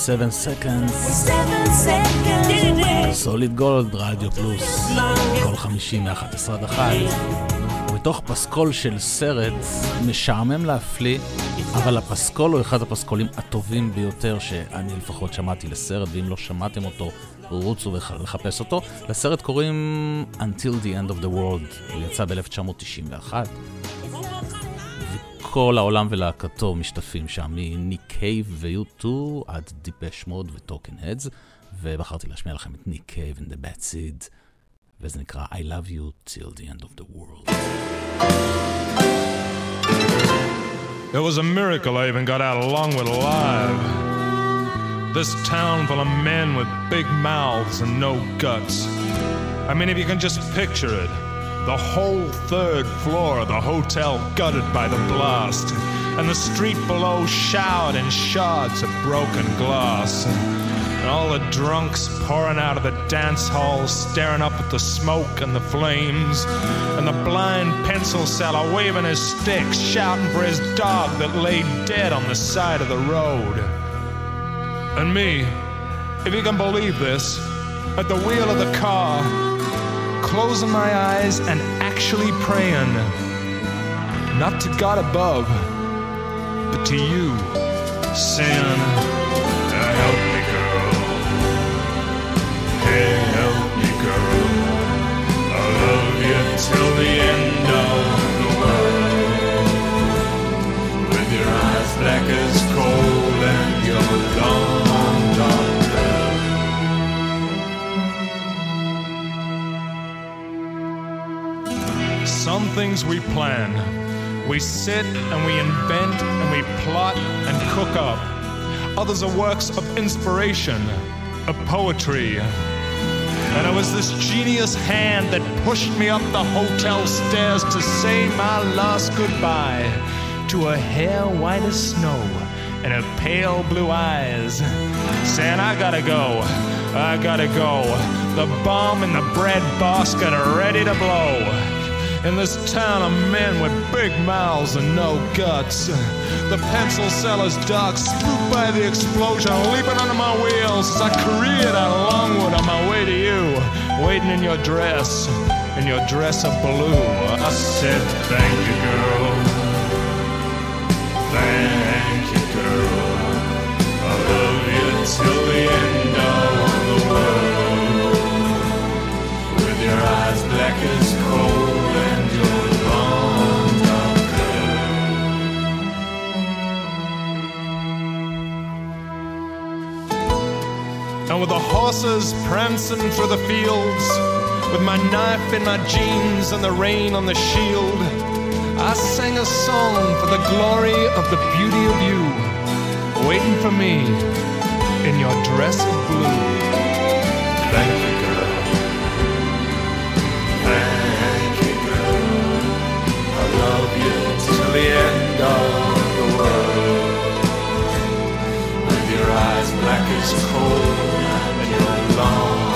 7 seconds. סוליד גולד, רדיו פלוס. כל חמישי מ-11 עד 1. ובתוך פסקול של סרט משעמם להפליא, אבל הפסקול הוא אחד הפסקולים הטובים ביותר שאני לפחות שמעתי לסרט, ואם לא שמעתם אותו, רוצו לחפש אותו. לסרט קוראים Until the End of the World, הוא יצא ב-1991. כל העולם ולהקתו משתתפים שם, מניק קייב ו-U2 עד דיפש מוד וטוקן הדס, ובחרתי להשמיע לכם את ניק קייב and the Bad Seed, וזה נקרא I love you till the end of the world. It was a miracle I even got out of Longwood alive. This town full of men with big mouths and no guts. I mean, if you can just picture it. The whole third floor of the hotel gutted by the blast, and the street below showered in shards of broken glass. And all the drunks pouring out of the dance hall, staring up at the smoke and the flames. And the blind pencil seller waving his stick, shouting for his dog that lay dead on the side of the road. And me, if you can believe this, at the wheel of the car, closing my eyes and actually praying. Not to God above, but to you, sin. Help me, girl. Hey, help me, girl. I love you till the end of the world. With your eyes black as Some things we plan. We sit and we invent and we plot and cook up. Others are works of inspiration, of poetry. And it was this genius hand that pushed me up the hotel stairs to say my last goodbye to a hair white as snow and her pale blue eyes, saying, I gotta go, I gotta go. The bomb in the bread basket are ready to blow. In this town of men with big mouths and no guts. The pencil seller's dog spooked by the explosion, leaping under my wheels as I careered out of Longwood on my way to you, waiting in your dress, in your dress of blue. I said, Thank you, girl. Thank you, girl. I love you till the end of the world. With your eyes black as coal And with the horses prancing through the fields, with my knife in my jeans and the rain on the shield, I sang a song for the glory of the beauty of you, waiting for me in your dress of blue. Thank you, girl. Thank you, girl. I love you till the end of the world. With your eyes black as coal long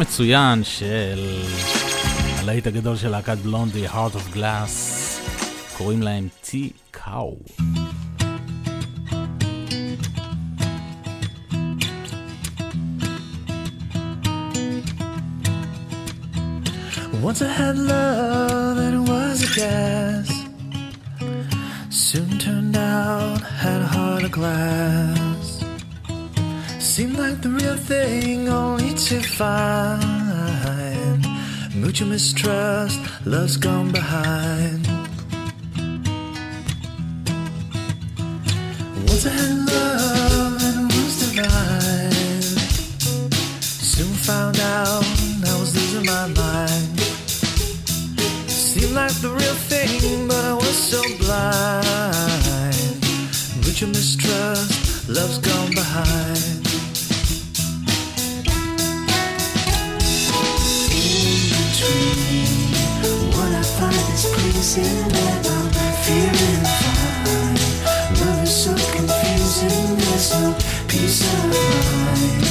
מצוין של הלהיט הגדול של להקת בלונדי, heart of glass, קוראים להם טי קאו. Once I had love and it was a gas Soon turned out, had a heart of glass Seemed like the real thing, only to find mutual mistrust, love's gone behind. Chasing I'm feeling fine. Love is so confusing, there's no peace of mind.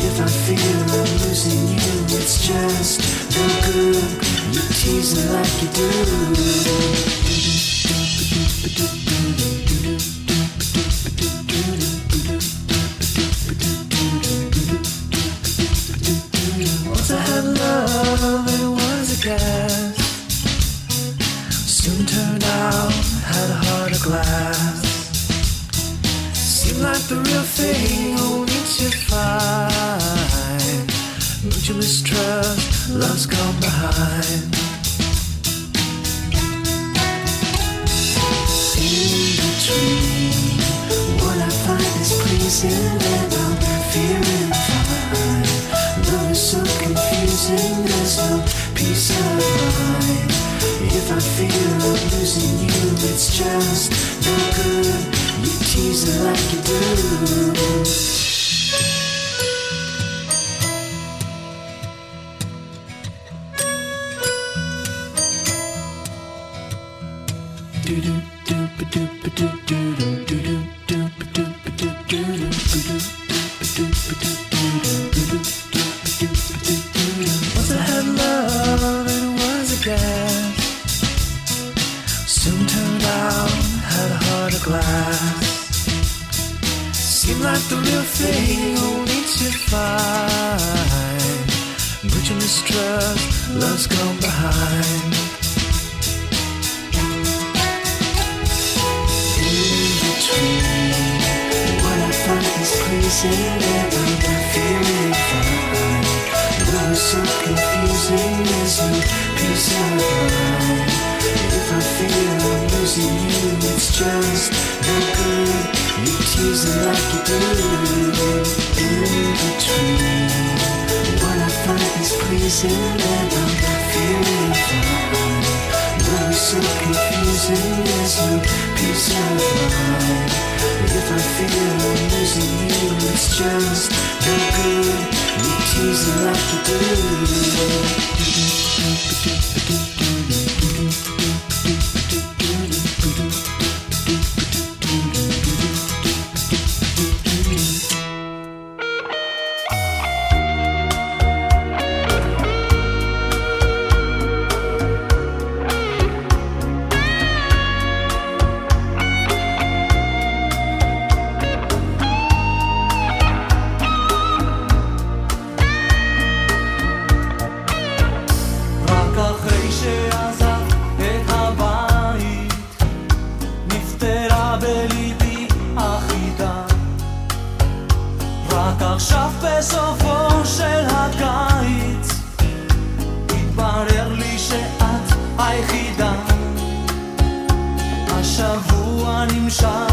If I feel I'm losing you, it's just no good. you teasing like you do. im Schach,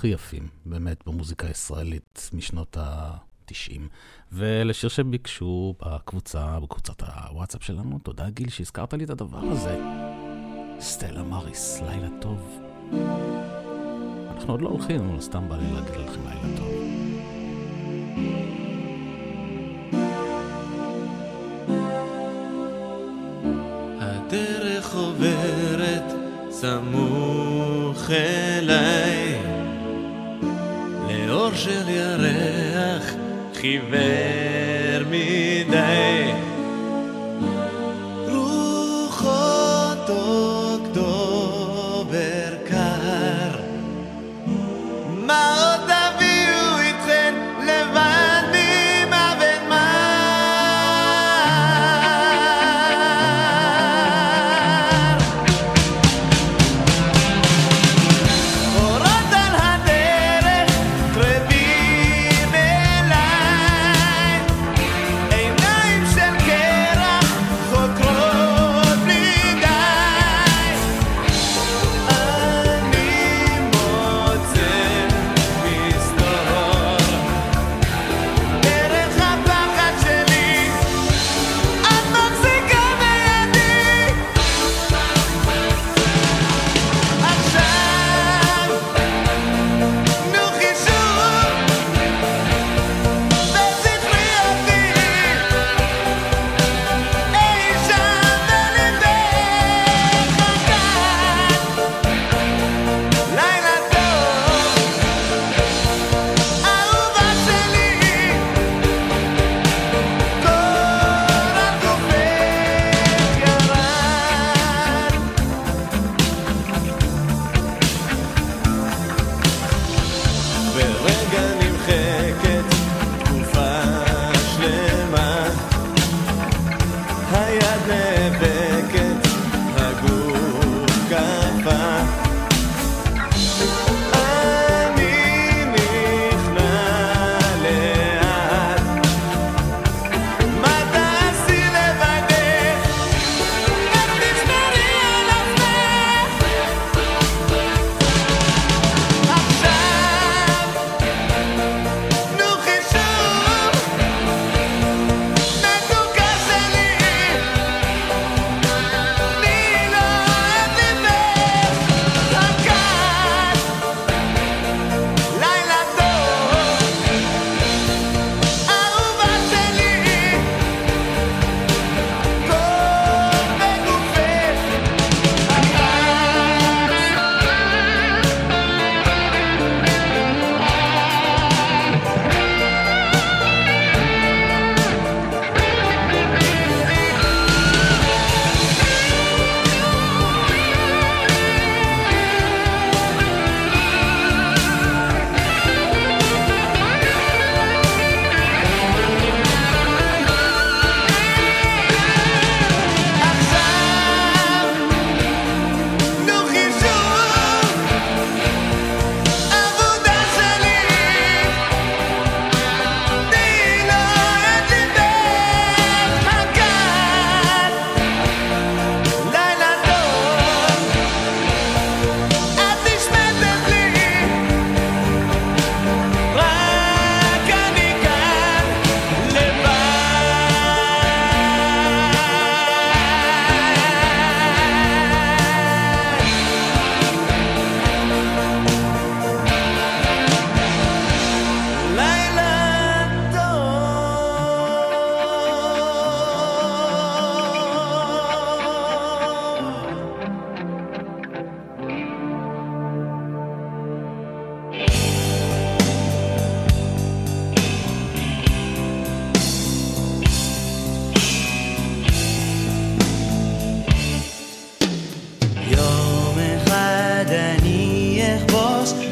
הכי יפים, באמת, במוזיקה הישראלית משנות ה-90. ולשיר שביקשו בקבוצה, בקבוצת הוואטסאפ שלנו, תודה גיל שהזכרת לי את הדבר הזה. סטלה מריס, לילה טוב. אנחנו עוד לא הולכים, אבל סתם בא לי להגיד לכם לילה טוב. הדרך עוברת סמוך אליי לאור של ירח חיוור מדי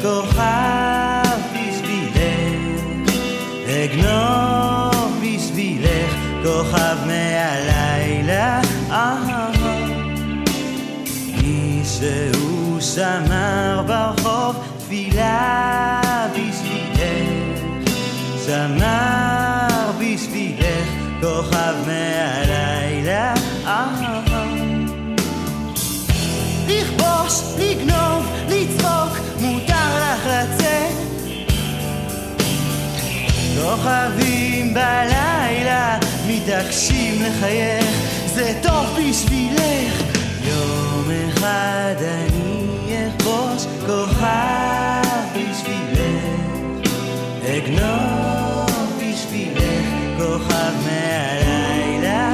כוכב בשבילך, אגנוב בשבילך כוכב מהלילה. מישהו שמר ברחוב תפילה בשבילך, שמר כוכבים בלילה מתעקשים לחייך, זה טוב בשבילך. יום אחד אני אכבוש כוכב בשבילך, אגנוב בשבילך כוכב מהלילה.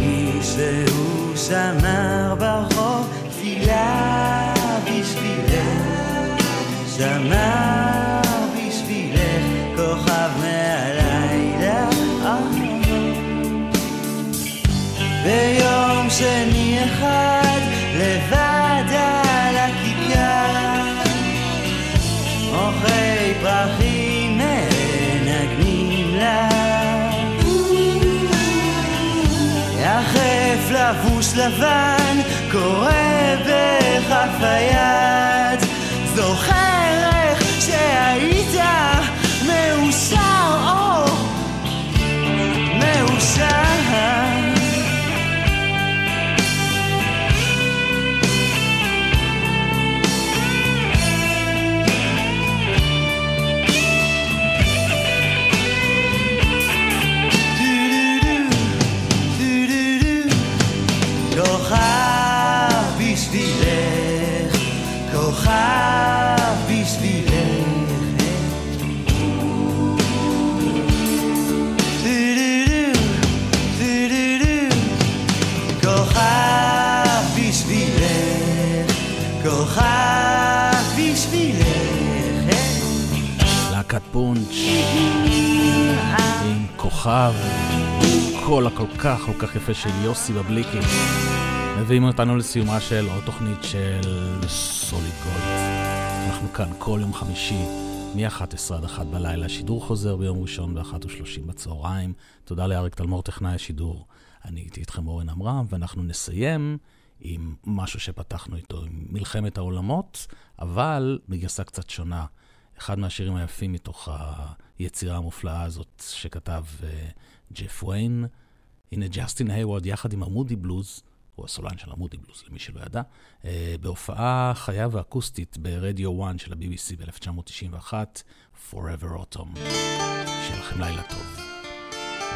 מישהו שמר שני אחד לבד על הכיכר. אוכלי פרחים מנגנים לה. יחף לבוש לבן קורא בכף כוכב, קול הכל כך כל כך יפה של יוסי בבליקי. מביאים אותנו לסיומה של עוד תוכנית של סוליד גולד. אנחנו כאן כל יום חמישי, מ-11 עד 1 בלילה, שידור חוזר ביום ראשון ב-13:30 בצהריים. תודה לאריק תלמור, טכנאי השידור. אני הייתי איתכם אורן עמרם, ואנחנו נסיים עם משהו שפתחנו איתו, עם מלחמת העולמות, אבל בגרסה קצת שונה. אחד מהשירים היפים מתוך היצירה המופלאה הזאת שכתב uh, ג'ף ויין. הנה ג'סטין היוורד יחד עם המודי בלוז, הוא הסולן של המודי בלוז, למי שלא ידע, uh, בהופעה חיה ואקוסטית ברדיו 1 של ה-BBC ב-1991, Forever Autumn. שיהיה לכם לילה טוב.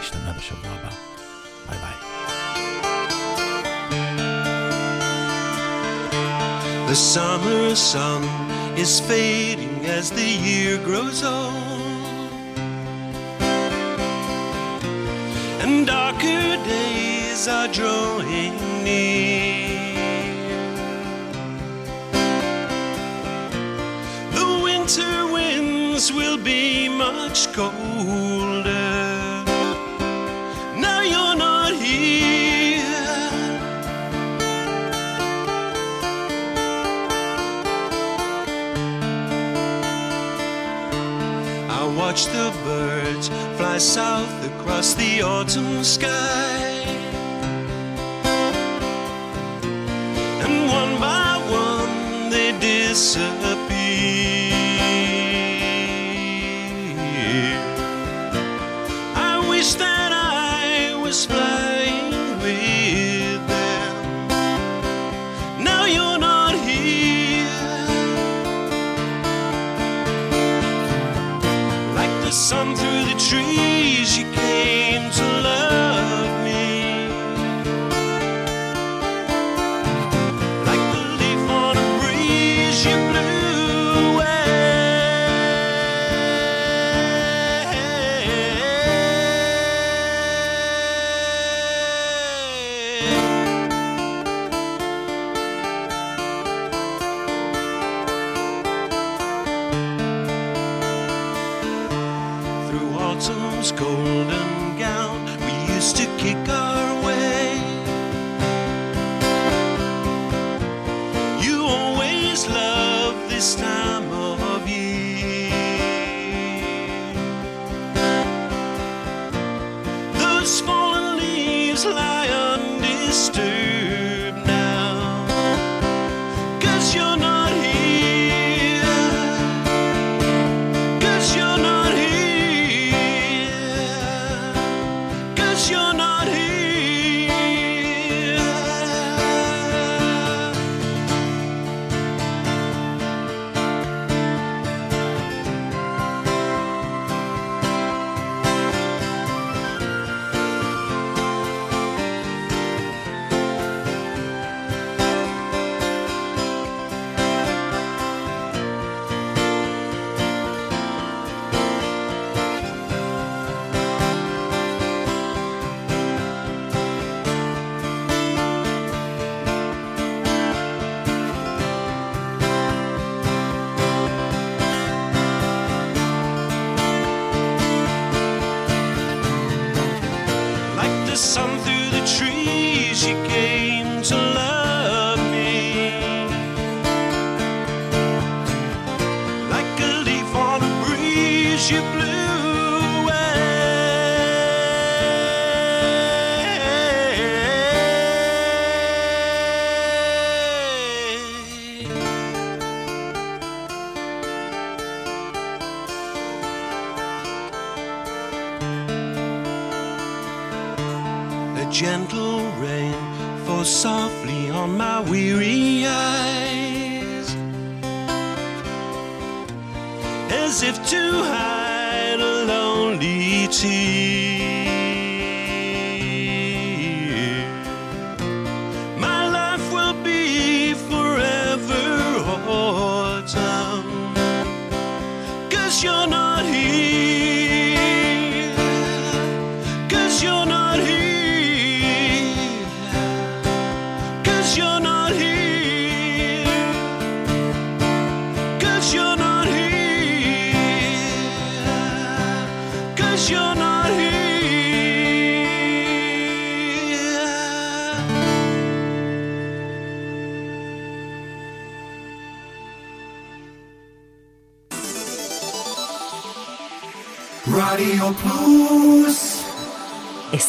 נשתמע בשבוע הבא. ביי ביי. The summer sun is fading as the year grows on. And darker days are drawing near. The winter winds will be much colder. Watch the birds fly south across the autumn sky.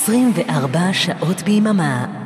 24 שעות ביממה.